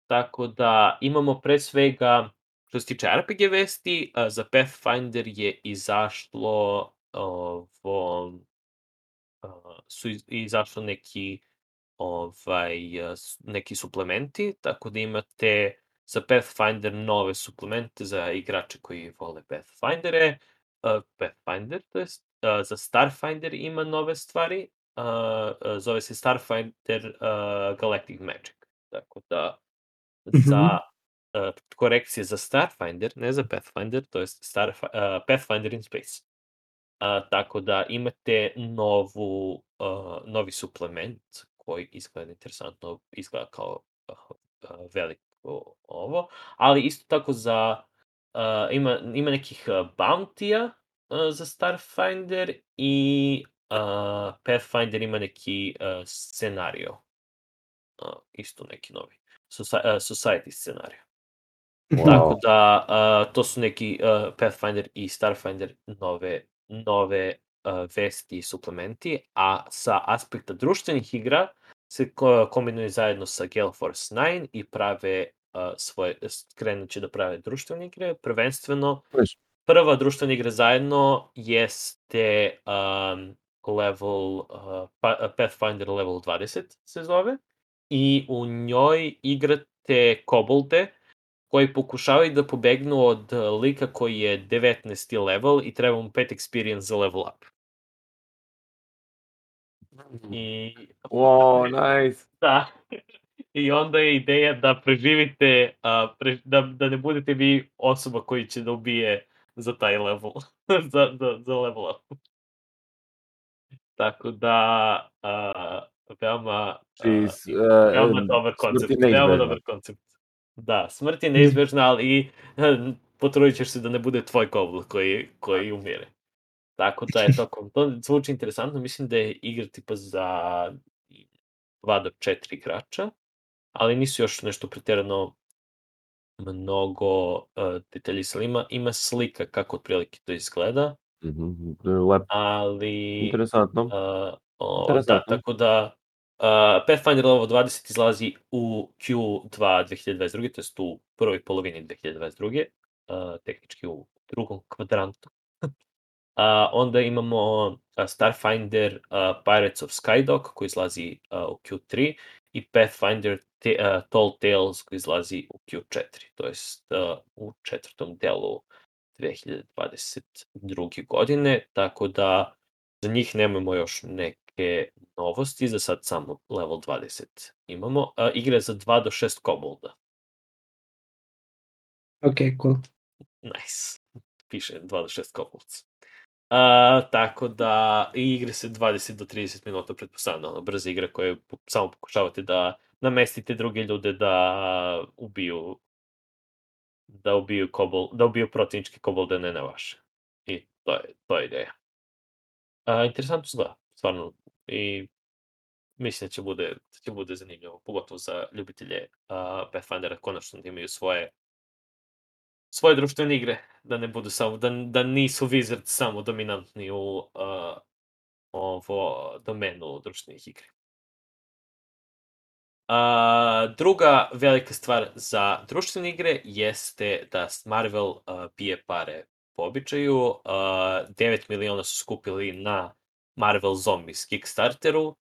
Tako da imamo pre svega što se tiče RPG vesti, uh, za Pathfinder je izašlo ovo su iz- izašli neki ovaj, neki suplementi, tako da imate za Pathfinder nove suplemente za igrače koji vole Pathfindere, uh, Pathfinder, to jest, uh, za Starfinder ima nove stvari, uh, zove se Starfinder uh, Galactic Magic, tako da za uh, korekcije za Starfinder, ne za Pathfinder, to jest Starf uh, Pathfinder in Space. Uh, tako da imate novu, uh, novi suplement koji izgleda interesantno, izgleda kao uh, veliko ovo, ali isto tako za, uh, ima, ima nekih uh, bounty-a uh, za Starfinder i uh, Pathfinder ima neki uh, scenario, uh, isto neki novi, Soci- uh, Society scenario. Wow. Tako da, uh, to su neki uh, Pathfinder i Starfinder nove, nove uh, vesti i suplementi, a sa aspekta društvenih igra se ko kombinuju zajedno sa Gale Force 9 i prave uh, svoje, krenut će da prave društvene igre, prvenstveno prva društvena igra zajedno jeste um, level, uh, pa, Pathfinder level 20 se zove i u njoj igrate kobolde koji pokušavaju da pobegnu od uh, lika koji je 19. level i treba mu 5 experience za level up. I Wow, nice. Da. I onda je ideja da preživite, a, pre, da, da ne budete vi osoba koji će da ubije za taj level, za, za, za level up. Tako da, a, veoma, s- veoma e, dobar koncept, veoma dobar koncept. Da, smrt je neizbežna, ali i potrudit ćeš se da ne bude tvoj kobl koji, koji umire. Tako da je to, to zvuči interesantno, mislim da je igra tipa za 2 do 4 igrača, ali nisu još nešto pretjerano mnogo uh, detaljisali. Ima, ima slika kako otprilike to izgleda, Mhm, Lep, ali... interesantno. Uh, o, da, Interesantno. tako da uh, Pathfinder Level 20 izlazi u Q2 2022, to jest u prvoj polovini 2022, uh, tehnički u drugom kvadrantu. A, onda imamo uh, Starfinder uh, Pirates of Skydog koji izlazi uh, u Q3 i Pathfinder te, uh, Tall Tales koji izlazi u Q4, to jest uh, u četvrtom delu 2022. godine, tako da za njih nemamo još neke novosti, za sad samo level 20 imamo. Uh, igre za 2 do 6 kobolda. Ok, cool. Nice. Piše 2 do 6 kobolds. Uh, tako da igre se 20 do 30 minuta pretpostavljeno, ono, brze igre koje po- samo pokušavate da namestite druge ljude da ubiju da ubiju kobol, da ubiju protivničke kobolde, ne na vaše. I to je, to je ideja. Uh, interesantno izgleda, stvarno. I mislim da će bude, da će bude zanimljivo, pogotovo za ljubitelje uh, Pathfindera, konačno da imaju svoje svoje društvene igre, da ne budu samo, da, da nisu Wizards samo dominantni u uh, ovo domenu društvenih igre. A, druga velika stvar za društvene igre jeste da Marvel uh, pije pare po običaju. Uh, 9 miliona su skupili na Marvel Zombies Kickstarteru,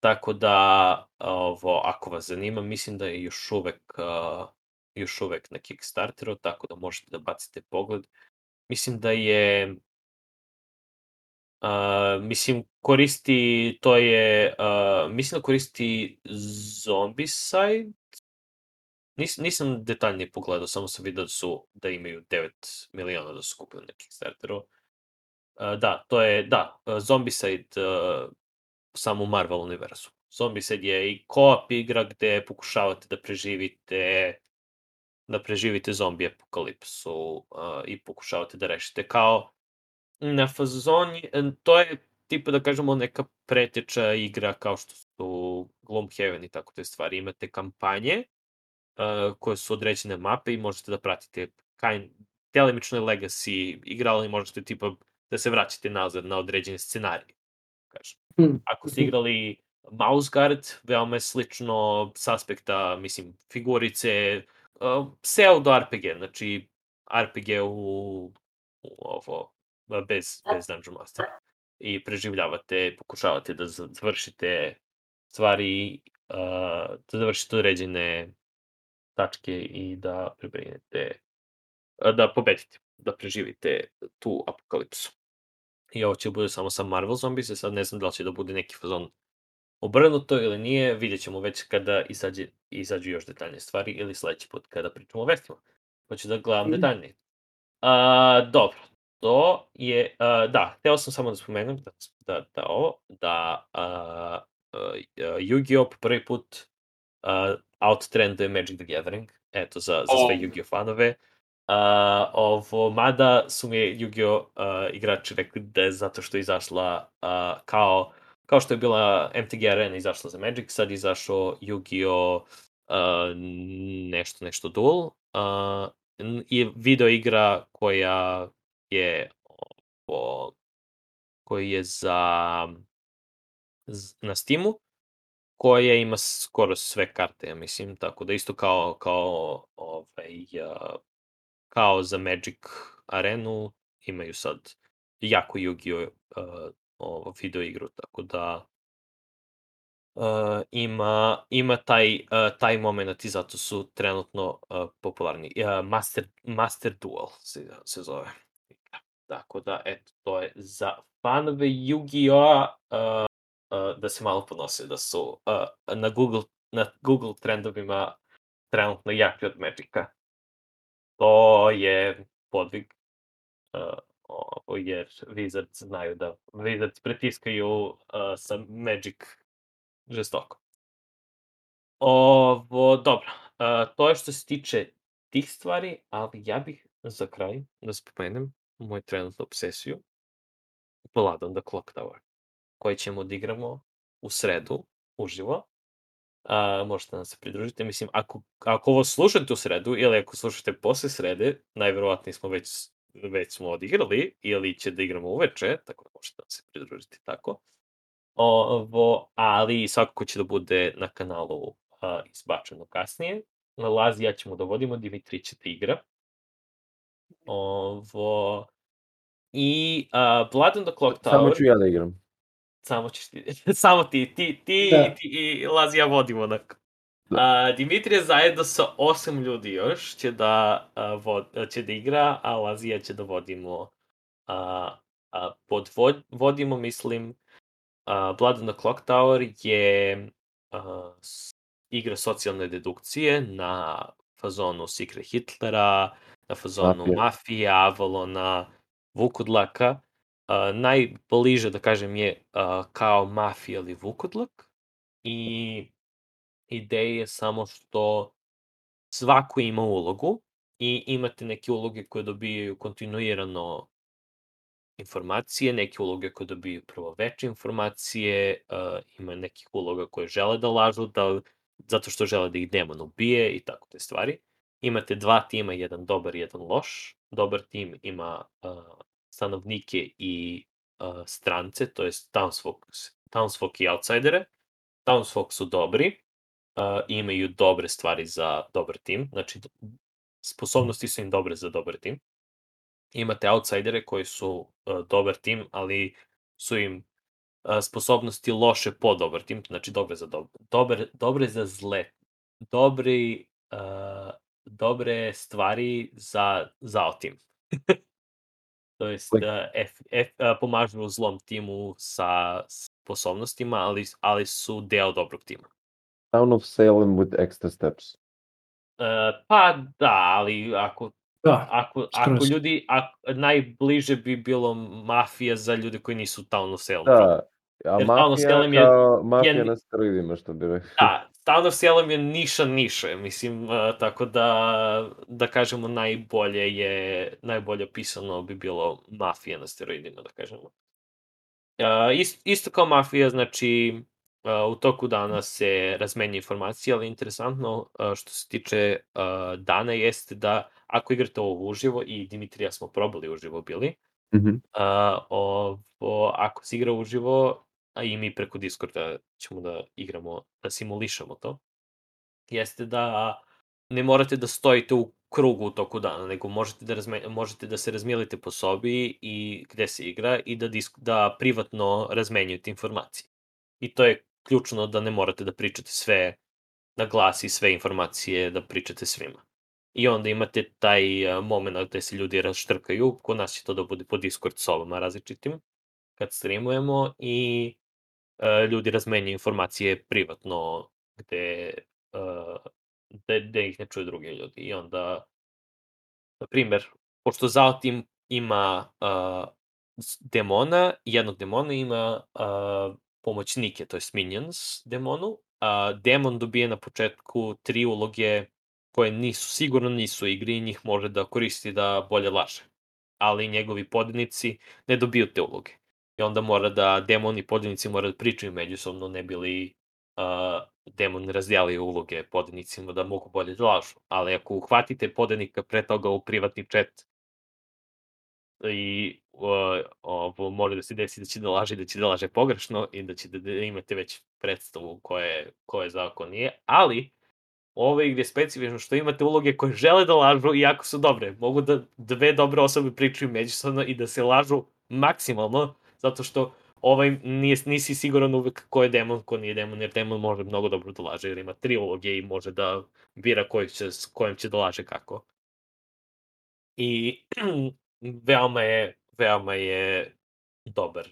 tako da ovo, ako vas zanima, mislim da je još uvek uh, još uvek na Kickstarteru, tako da možete da bacite pogled. Mislim da je Uh, mislim, koristi, to je, uh, mislim da koristi Zombicide. Nis, nisam detaljnije pogledao, samo sam vidio da su, da imaju 9 miliona da su kupili na Kickstarteru. Uh, da, to je, da, Zombicide uh, samo u Marvel univerzu. Zombicide je i co-op igra gde pokušavate da preživite da preživite zombi apokalipsu uh, i pokušavate da rešite kao na fazoni, to je tipa da kažemo neka preteča igra kao što su Gloomhaven i tako te stvari. Imate kampanje uh, koje su određene mape i možete da pratite kind, delimično legacy igra, ali možete tipa da se vraćate nazad na određene scenarije. Kažem. Hmm. Ako ste igrali Mouse Guard, veoma je slično s aspekta, mislim, figurice, uh, pseudo RPG, znači RPG u, u ovo, bez, bez Dungeon Mastera. i preživljavate, pokušavate da za- završite stvari, uh, da završite određene tačke i da prebrinete, da pobedite, da preživite tu apokalipsu. I ovo će bude samo sa Marvel Zombies, sad ne znam da li će da bude neki fazon obrnuto ili nije, vidjet ćemo već kada izađe, izađu još detaljne stvari ili sledeći put kada pričamo o vestima. Hoću da gledam Mm. detaljnije. A, dobro, to je, a, da, hteo sam samo da spomenem da, da, da ovo, da a, a, Yu-Gi-Oh! prvi put a, outtrenduje Magic the Gathering, eto, za, za sve O. Yu-Gi-Oh! fanove. A, ovo, mada su mi Yu-Gi-Oh! a, igrači rekli da je zato što je izašla a, kao, kao što je bila MTG Arena izašla za Magic, sad je izašao Yu-Gi-Oh! a, nešto, nešto Duel. N- i video igra koja je ovo, koji je za na Steamu koja ima skoro sve karte, ja mislim, tako da isto kao, kao, ovaj, kao za Magic arenu imaju sad jako Yu-Gi-Oh! uh, ovo video igru, tako da uh, ima, ima taj, uh, taj moment i zato su trenutno uh, popularni. Uh, Master, Master Duel se, se zove. Tako da, eto, to je za fanove Yu-Gi-Oh! Uh, uh, da se malo ponose da su uh, na Google na Google trendovima trenutno jaki od Magica. To je podvig uh, ovo, jer Wizards znaju da Wizards pritiskaju uh, sa Magic žestoko. Ovo, dobro, uh, to je što se tiče tih stvari, ali ja bih za kraj da spomenem moju trenutnu obsesiju Blood on the Clock Tower, koji ćemo da igramo u sredu, uživo. A, možete nam se pridružiti. Mislim, ako, ako ovo slušate u sredu ili ako slušate posle srede, najverovatnije smo već, već smo odigrali ili će da igramo uveče, tako da možete nam se pridružiti tako. Ovo, ali svakako će da bude na kanalu a, izbačeno kasnije. Na Lazi ja ćemo da vodimo, Dimitri će da igra. Ovo, I uh, Blood on the Clock Tower... Samo ću ja da igram. Samo ćeš ti, samo ti, ti, ti, Da. ti i Lazi ja vodimo onak. A, Dimitrije zajedno sa osam ljudi još će da, a, vod, će da igra, a Lazija će da vodimo a, a, pod vod, vodimo, mislim, a, Blood on the Clock Tower je s- igra socijalne dedukcije na fazonu Secret Hitlera, na fazonu Mafije. Mafije, Avalona, Vukudlaka. Uh, najbliže, da kažem, je uh, kao Mafija ili Vukudlak. I ideja je samo što svako ima ulogu i imate neke uloge koje dobijaju kontinuirano informacije, neke uloge koje dobijaju prvo veće informacije, uh, ima nekih uloga koje žele da lažu, da, zato što žele da ih demon ubije i tako te stvari. Imate dva tima, jedan dobar i jedan loš. Dobar tim ima uh, stanovnike i uh, strance, to je townsfolk, townsfolk i outsidere. Townsfolk su dobri, uh, imaju dobre stvari za dobar tim, znači sposobnosti su im dobre za dobar tim. Imate outsidere koji su uh, dobar tim, ali su im sposobnosti loše po dobar tim, znači dobre za dobar, dobre, dobre za zle, dobri, uh, dobre stvari za zao tim. to jest, uh, F, F, uh, pomažu zlom timu sa sposobnostima, ali, ali su deo dobrog tima. Town of Salem with extra steps. Uh, pa da, ali ako Da, Ako, ako Skroz. ljudi, ako, najbliže bi bilo mafija za ljude koji nisu Town of Salem. Da, a Jer Town of mafija Salem je- kao mafija je- na steroidima, što bi rekao. Da, Town of Salem je niša niše, mislim, uh, tako da, da kažemo, najbolje je, najbolje opisano bi bilo mafija na steroidima, da kažemo. Uh, ist, isto kao mafija, znači, uh, u toku dana se razmenja informacije, ali interesantno uh, što se tiče uh, dana jeste da ako igrate ovo uživo, i Dimitrija smo probali uživo bili, Mhm. A, ovo, ako se igra uživo, a i mi preko Discorda ćemo da igramo, da simulišemo to, jeste da ne morate da stojite u krugu u toku dana, nego možete da, razme, možete da se razmijelite po sobi i gde se igra i da, disk, da privatno razmenjujete informacije. I to je ključno da ne morate da pričate sve na glas i sve informacije da pričate svima. I onda imate taj moment gde se ljudi raštrkaju, kod nas će to da bude po Discord sobama različitim, kad streamujemo i ljudi razmenjaju informacije privatno gde, uh, gde, gde ih ne čuju drugi ljudi. I onda, na primer, pošto Zaltim ima uh, demona, jednog demona ima uh, pomoćnike, to je minions demonu, a demon dobije na početku tri uloge koje nisu, sigurno nisu igri i njih može da koristi da bolje laže. Ali njegovi podjednici ne dobiju te uloge. I onda mora da demon i podjednici mora da pričaju međusobno, ne bili uh, demon razdijali uloge podjednicima da mogu bolje da lažu. Ali ako uhvatite podjednika pre toga u privatni chat i uh, ovo može da se desi da će da laže da će da laže pogrešno i da će da, da imate već predstavu koje, koje zakon je, ali ove igre specifično što imate uloge koje žele da lažu i jako su dobre. Mogu da dve dobre osobe pričaju međusobno i da se lažu maksimalno, zato što ovaj nije, nisi siguran uvek ko je demon, ko nije demon, jer demon može mnogo dobro da laže, jer ima tri uloge i može da bira kojim će, kojim će da laže kako. I veoma je, veoma je dobar.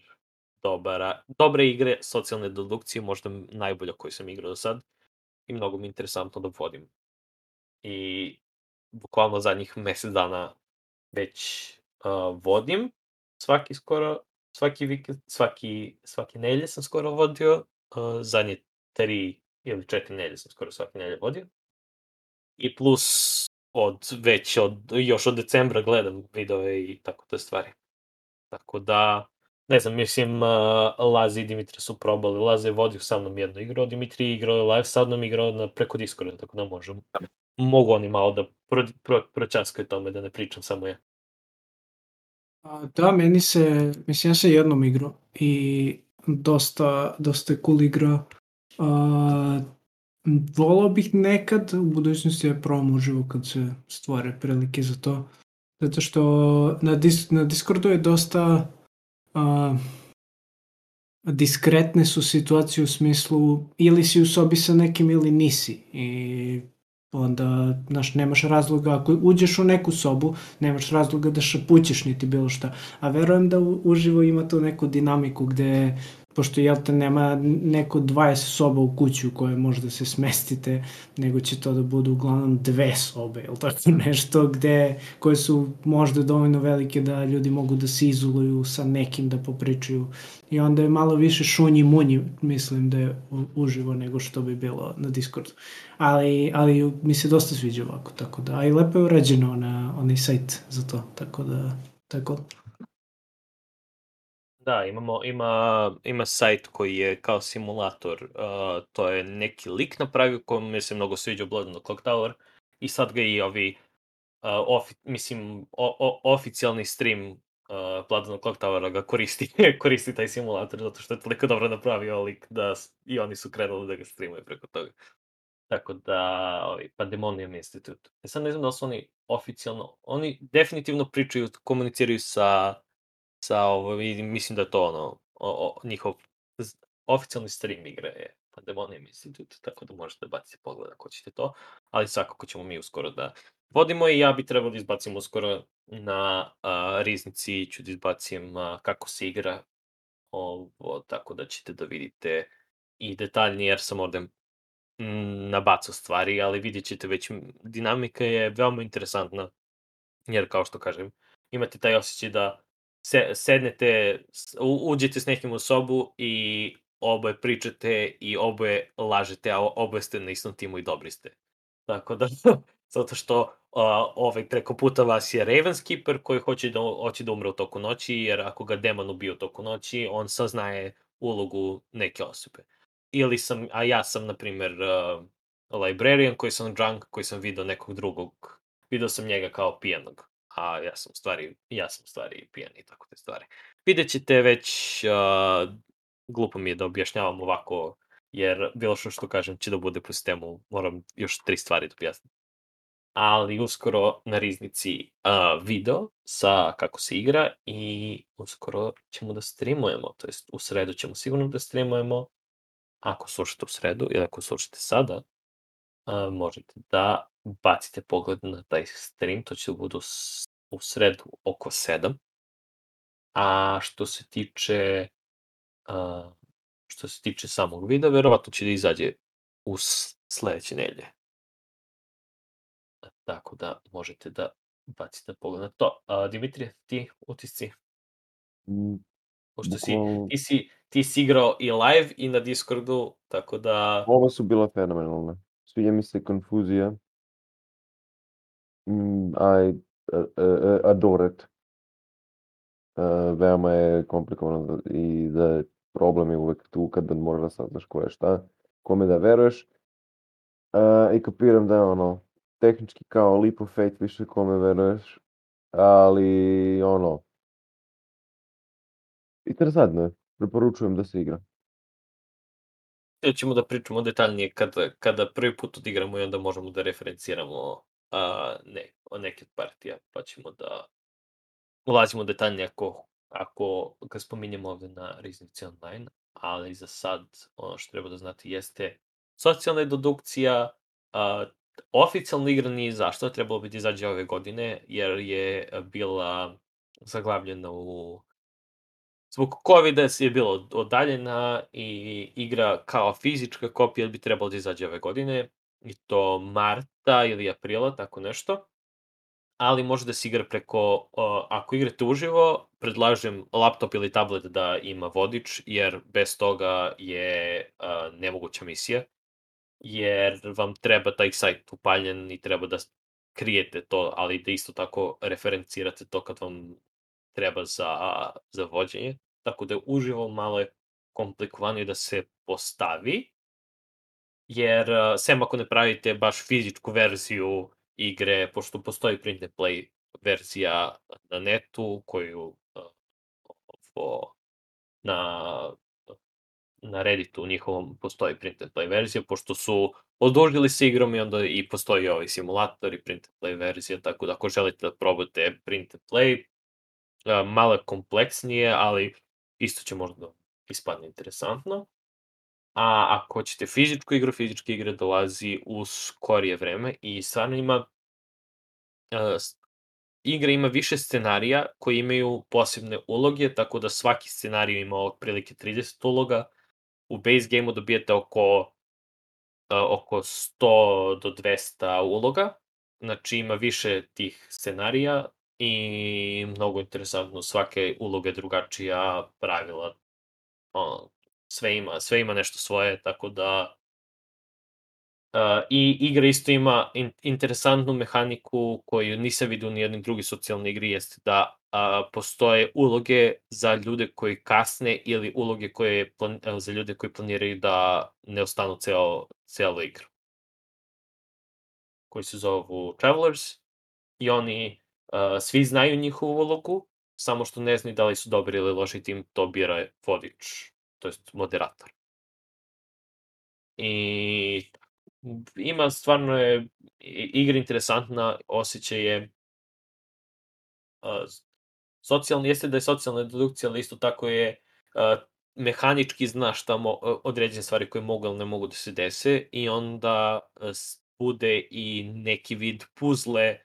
Dobar, dobre igre, socijalne dedukcije, možda najbolja koju sam igrao do sad i mnogo mi je interesantno da vodim. I bukvalno zadnjih mesec dana već uh, vodim, svaki skoro, svaki vikend, svaki, svaki nelje sam skoro vodio, uh, zadnje tri ili četiri nelje sam skoro svaki nelje vodio. I plus od već od, još od decembra gledam videove i tako te stvari. Tako da, ne znam, mislim, uh, Lazi i Dimitra su probali, Lazi je vodio sa mnom jednu igru, Dimitri je igrao live, sa mnom igrao na, preko Discorda, tako da možem. Mogu oni malo da pro, pro, pročaskaju tome, da ne pričam samo ja. Da, meni se, mislim, ja sam jednom igrao i dosta, dosta je cool igra. A, volao bih nekad u budućnosti da probam uživo kad se stvore prilike za to. Zato što na, dis, na Discordu je dosta a, diskretne su situacije u smislu ili si u sobi sa nekim ili nisi. I onda, znaš, nemaš razloga, ako uđeš u neku sobu, nemaš razloga da šapućeš niti bilo šta. A verujem da uživo ima tu neku dinamiku gde pošto jel te nema neko 20 soba u kući u kojoj možda se smestite, nego će to da budu uglavnom dve sobe, ili tako nešto, gde, koje su možda dovoljno velike da ljudi mogu da se izoluju sa nekim da popričaju. I onda je malo više šunji munji, mislim da je uživo nego što bi bilo na Discordu. Ali, ali mi se dosta sviđa ovako, tako da, a i lepo je urađeno na onaj sajt za to, tako da, tako Da, imamo, ima, ima sajt koji je kao simulator, uh, to je neki lik napravio koji mi se mnogo sviđa Blood on the Clock Tower i sad ga i ovi, uh, ofi, mislim, o, o, oficijalni stream uh, Blood on the Clock Towera ga koristi, koristi taj simulator zato što je toliko dobro napravio lik da i oni su krenuli da ga streamuju preko toga. Tako da, ovaj, Pandemonium Institute. E sad ne znam da su oni oficijalno, oni definitivno pričaju, komuniciraju sa sa ovo, i mislim da je to ono, o, o, njihov oficijalni stream igre je Pandemonium Institute, tako da možete baciti pogled ako ćete to, ali svakako ćemo mi uskoro da vodimo i ja bi trebao da izbacim uskoro na a, riznici, ću da izbacim a, kako se igra ovo, tako da ćete da vidite i detaljnije, jer sam ovde mm, nabacao stvari, ali vidjet ćete već, dinamika je veoma interesantna, jer kao što kažem, imate taj osjećaj da se, sednete, uđete s nekim u sobu i oboje pričate i oboje lažete, a oboje ste na istom timu i dobri ste. Tako da, zato što uh, ovaj preko puta vas je Ravenskeeper koji hoće da, hoće da umre u toku noći, jer ako ga demon ubije u toku noći, on saznaje ulogu neke osobe. Ili sam, a ja sam, na primer, uh, librarian koji sam drunk, koji sam video nekog drugog, video sam njega kao pijanog a ja sam u stvari, ja sam u stvari pijan i tako te stvari. Vidjet ćete već, uh, glupo mi je da objašnjavam ovako, jer bilo što što kažem će da bude po sistemu, moram još tri stvari da objasnim. ali uskoro na riznici uh, video sa kako se igra i uskoro ćemo da streamujemo, to jest u sredu ćemo sigurno da streamujemo, ako slušate u sredu ili ako slušate sada, uh, možete da bacite pogled na taj stream, to će da budu u sredu oko 7. A što se tiče uh, što se tiče samog videa, verovatno će da izađe u sledeće nedelje. Tako da možete da bacite pogled na to. A, Dimitrije, ti utisci? Mm, Pošto si, ti si, ti si igrao i live i na Discordu, tako da... Ova su bila fenomenalne. Sviđa mi se konfuzija. Mm, I uh, uh, adore it. Veoma je komplikovano i da problem je uvek tu kada moraš da saznaš ko je šta, kome da veruješ. I kapiram da je ono, tehnički kao leap of faith više kome veruješ, ali ono, interesantno je, preporučujem da se igra. Ja ćemo da pričamo detaljnije kada, kada prvi put odigramo i onda možemo da referenciramo a, ne, o neke od partija, pa ćemo da ulazimo detaljnije ako, ako ga spominjemo ovde na Riznici Online, ali za sad ono što treba da znate jeste socijalna dedukcija, a, oficijalno igra ni zašto, trebalo bi da izađe ove godine, jer je bila zaglavljena u zbog covid je bilo odaljena i igra kao fizička kopija bi trebalo da izađe ove godine, i to marta ili aprila, tako nešto. Ali može da se igra preko, o, ako igrate uživo, predlažem laptop ili tablet da ima vodič, jer bez toga je a, nemoguća misija. Jer vam treba taj sajt upaljen i treba da krijete to, ali da isto tako referencirate to kad vam treba za, za vođenje. Tako da uživo malo je komplikovanije da se postavi, jer uh, sem ako ne pravite baš fizičku verziju igre, pošto postoji print and play verzija na netu koju uh, ovo, na na Redditu njihovom postoji print and play verzija, pošto su odužili se igrom i onda i postoji ovaj simulator i print and play verzija, tako da ako želite da probate print and play, uh, malo je kompleksnije, ali isto će možda da ispadne interesantno. A ako hoćete fizičku igru, fizička igra dolazi u skorije vreme i stvarno ima uh, igra ima više scenarija koji imaju posebne uloge, tako da svaki scenarij ima otprilike 30 uloga. U base gameu dobijete oko uh, oko 100 do 200 uloga. Znači ima više tih scenarija i mnogo interesantno, svake uloge drugačija pravila. Sve ima, sve ima nešto svoje, tako da Uh, I igra isto ima in, interesantnu mehaniku koju nisam vidio ni jednim drugi socijalni igri, jeste da uh, postoje uloge za ljude koji kasne ili uloge koje plan, uh, za ljude koji planiraju da ne ostanu ceo, celu igru. Koji se zovu Travelers i oni uh, svi znaju njihovu ulogu, samo što ne znaju da li su dobri ili loši tim, to bira vodič, to jest moderator. I ima stvarno je igra interesantna, osjećaj je socijalni, jeste da je socijalna dedukcija, ali isto tako je mehanički zna šta mo, određene stvari koje mogu ili ne mogu da se dese i onda bude i neki vid puzle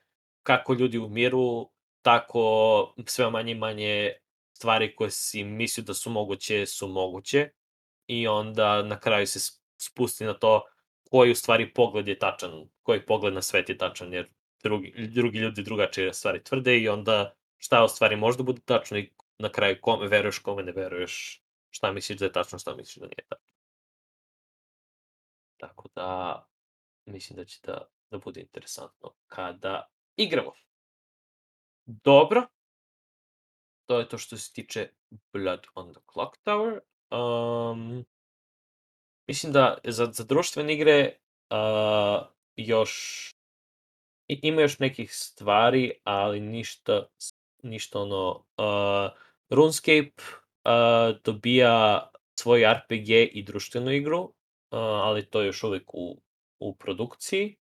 kako ljudi umiru, tako sve manje manje stvari koje si mislio da su moguće, su moguće i onda na kraju se spusti na to koji u stvari pogled je tačan, koji pogled na svet je tačan, jer drugi, drugi ljudi drugačije stvari tvrde i onda šta u stvari možda bude tačno i na kraju kome veruješ, kome ne veruješ, šta misliš da je tačno, šta misliš da nije tačno. Tako da, mislim da će da, da bude interesantno kada igramo. Dobro. To je to što se tiče Blood on the Clock Tower. Um, mislim da za, za društvene igre uh, još ima još nekih stvari, ali ništa, ništa ono, uh, RuneScape uh, dobija svoj RPG i društvenu igru, uh, ali to je još uvek u, u produkciji.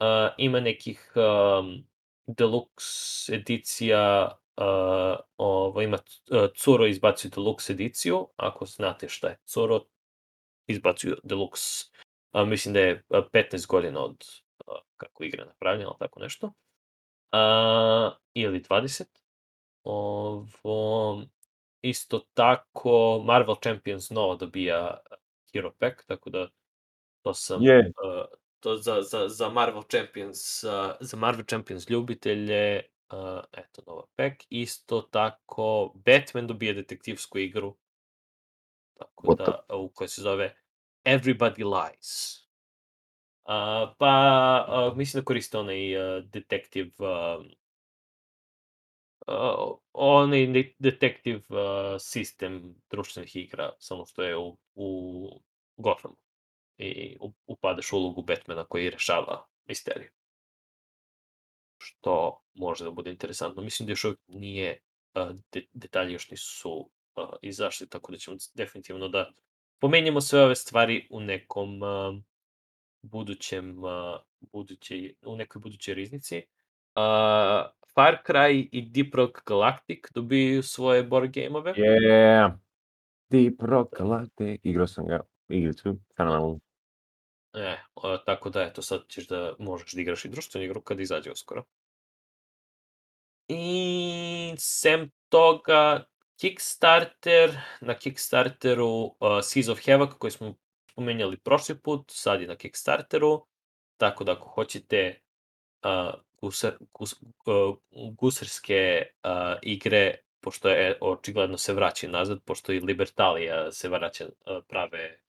Uh, ima nekih um, deluxe edicija, uh, ovo, ima Curo izbacio deluxe ediciju, ako znate šta je Curo, izbacuju deluxe, uh, mislim da je uh, 15 godina od uh, kako igra napravljena, ali tako nešto, uh, ili 20. Ovo, isto tako, Marvel Champions novo dobija Hero Pack, tako da to sam Je. uh, to za, za, za Marvel Champions, uh, za Marvel Champions ljubitelje, uh, eto, nova pack. Isto tako, Batman dobije detektivsku igru, tako da, u kojoj se zove Everybody Lies. Uh, pa, uh, mislim da koriste onaj uh, detektiv, uh, uh, onaj detektiv uh, sistem društvenih igra, samo što je u, u Gothamu. I upadaš u ulogu Batmana koji rešava misteriju. Što može da bude interesantno. Mislim da još uvijek nije, de, detalji još nisu izašli, tako da ćemo definitivno da pomenjamo sve ove stvari u nekom budućem, buduće, u nekoj budućoj riznici. Uh, Far Cry i Deep Rock Galactic dobiju svoje board game-ove. Yeah. Deep Rock Galactic. Igrao sam ga. Igricu. Fenomenalno. E, o, tako da, eto, sad ćeš da možeš da igraš i društvenu igru kad izađe uskoro. I sem toga, Kickstarter, na Kickstarteru uh, Seas of Havoc koji smo spomenjali prošli put, sad je na Kickstarteru, tako da ako hoćete uh, gusar, gus, uh, gusarske uh, igre, pošto je očigledno se vraća nazad, pošto i Libertalija se vraća, uh, prave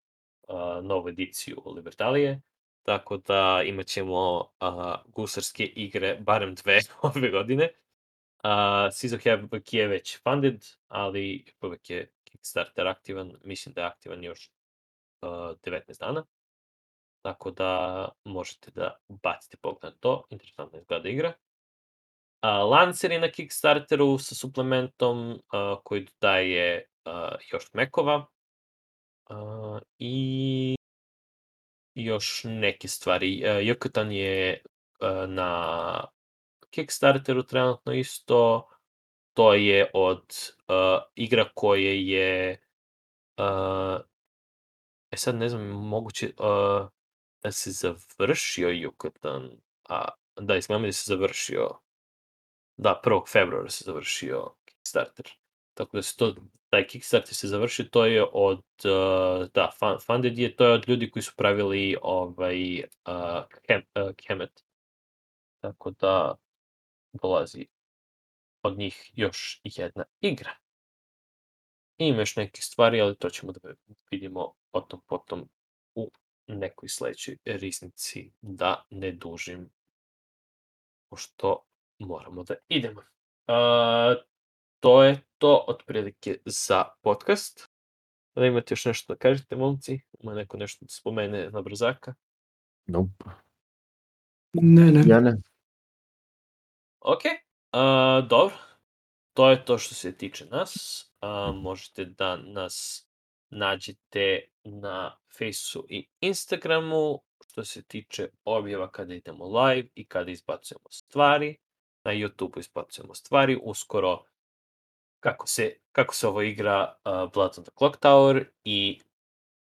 uh, novu ediciju Libertalije, tako da imat ćemo uh, gusarske igre, barem dve ove godine. Uh, Seas of Havoc je već funded, ali uvek je Kickstarter aktivan, mislim da je aktivan još uh, 19 dana. Tako da možete da bacite pogled na to, interesantno izgleda igra. Uh, Lancer je na Kickstarteru sa suplementom uh, koji daje uh, još mekova uh, i još neke stvari. Uh, Yucatan je uh, na Kickstarteru trenutno isto. To je od uh, igra koje je e sad ne znam, moguće da se završio Yucatan, a da, izgleda da se završio da, 1. februara se završio Kickstarter. Tako da se to, taj Kickstarter se završio, to je od, uh, da, fun, funded je, to je od ljudi koji su pravili ovaj, uh, Kem, uh, Kemet. Tako da dolazi od njih još jedna igra. Ima još neke stvari, ali to ćemo da vidimo potom potom u nekoj sledećoj riznici, da ne dužim, pošto moramo da idemo. Uh, to je to otprilike za podcast. Da imate još nešto da kažete, momci? Ima neko nešto da spomene na brzaka? Nope. Ne, ne. Ja ne. Ok, uh, dobro. To je to što se tiče nas. Uh, možete da nas nađete na Faceu i Instagramu što se tiče objava kada idemo live i kada izbacujemo stvari. Na YouTubeu izbacujemo stvari. Uskoro kako se, kako se ovo igra uh, Blood on the Clock Tower i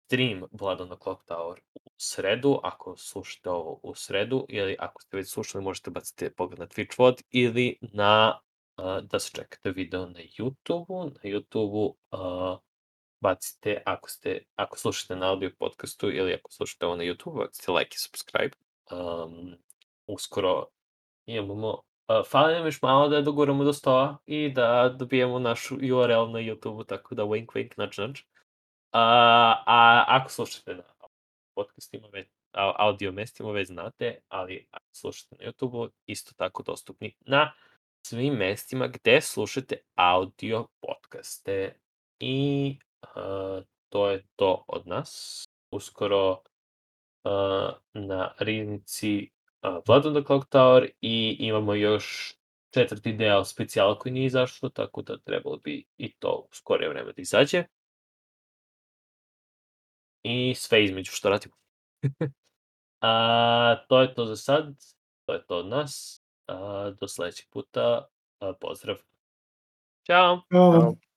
stream Blood on the Clock Tower u sredu, ako slušate ovo u sredu, ili ako ste već slušali možete baciti pogled na Twitch VOD ili na uh, da se čekate video na YouTube-u. Na YouTube-u uh, bacite, ako, ste, ako slušate na audio podcastu ili ako slušate ovo na YouTube, bacite like i subscribe. Um, uskoro imamo, fali nam još malo da doguramo do 100 i da dobijemo našu URL na YouTube-u, tako da wink wink nudge nudge. A, a ako slušate na podcastima, već, audio mestima već znate, ali ako slušate na YouTube-u, isto tako dostupni na svim mestima gde slušate audio podcaste. I uh, to je to od nas. Uskoro uh, na riznici Blood on the Clock Tower i imamo još četvrti deo specijala koji nije izašao, tako da trebalo bi i to u skorije vreme da izađe. I sve između što radimo. A, to je to za sad. To je to od nas. A, do sledećeg puta. A, pozdrav. Ćao! Ćao. Ćao.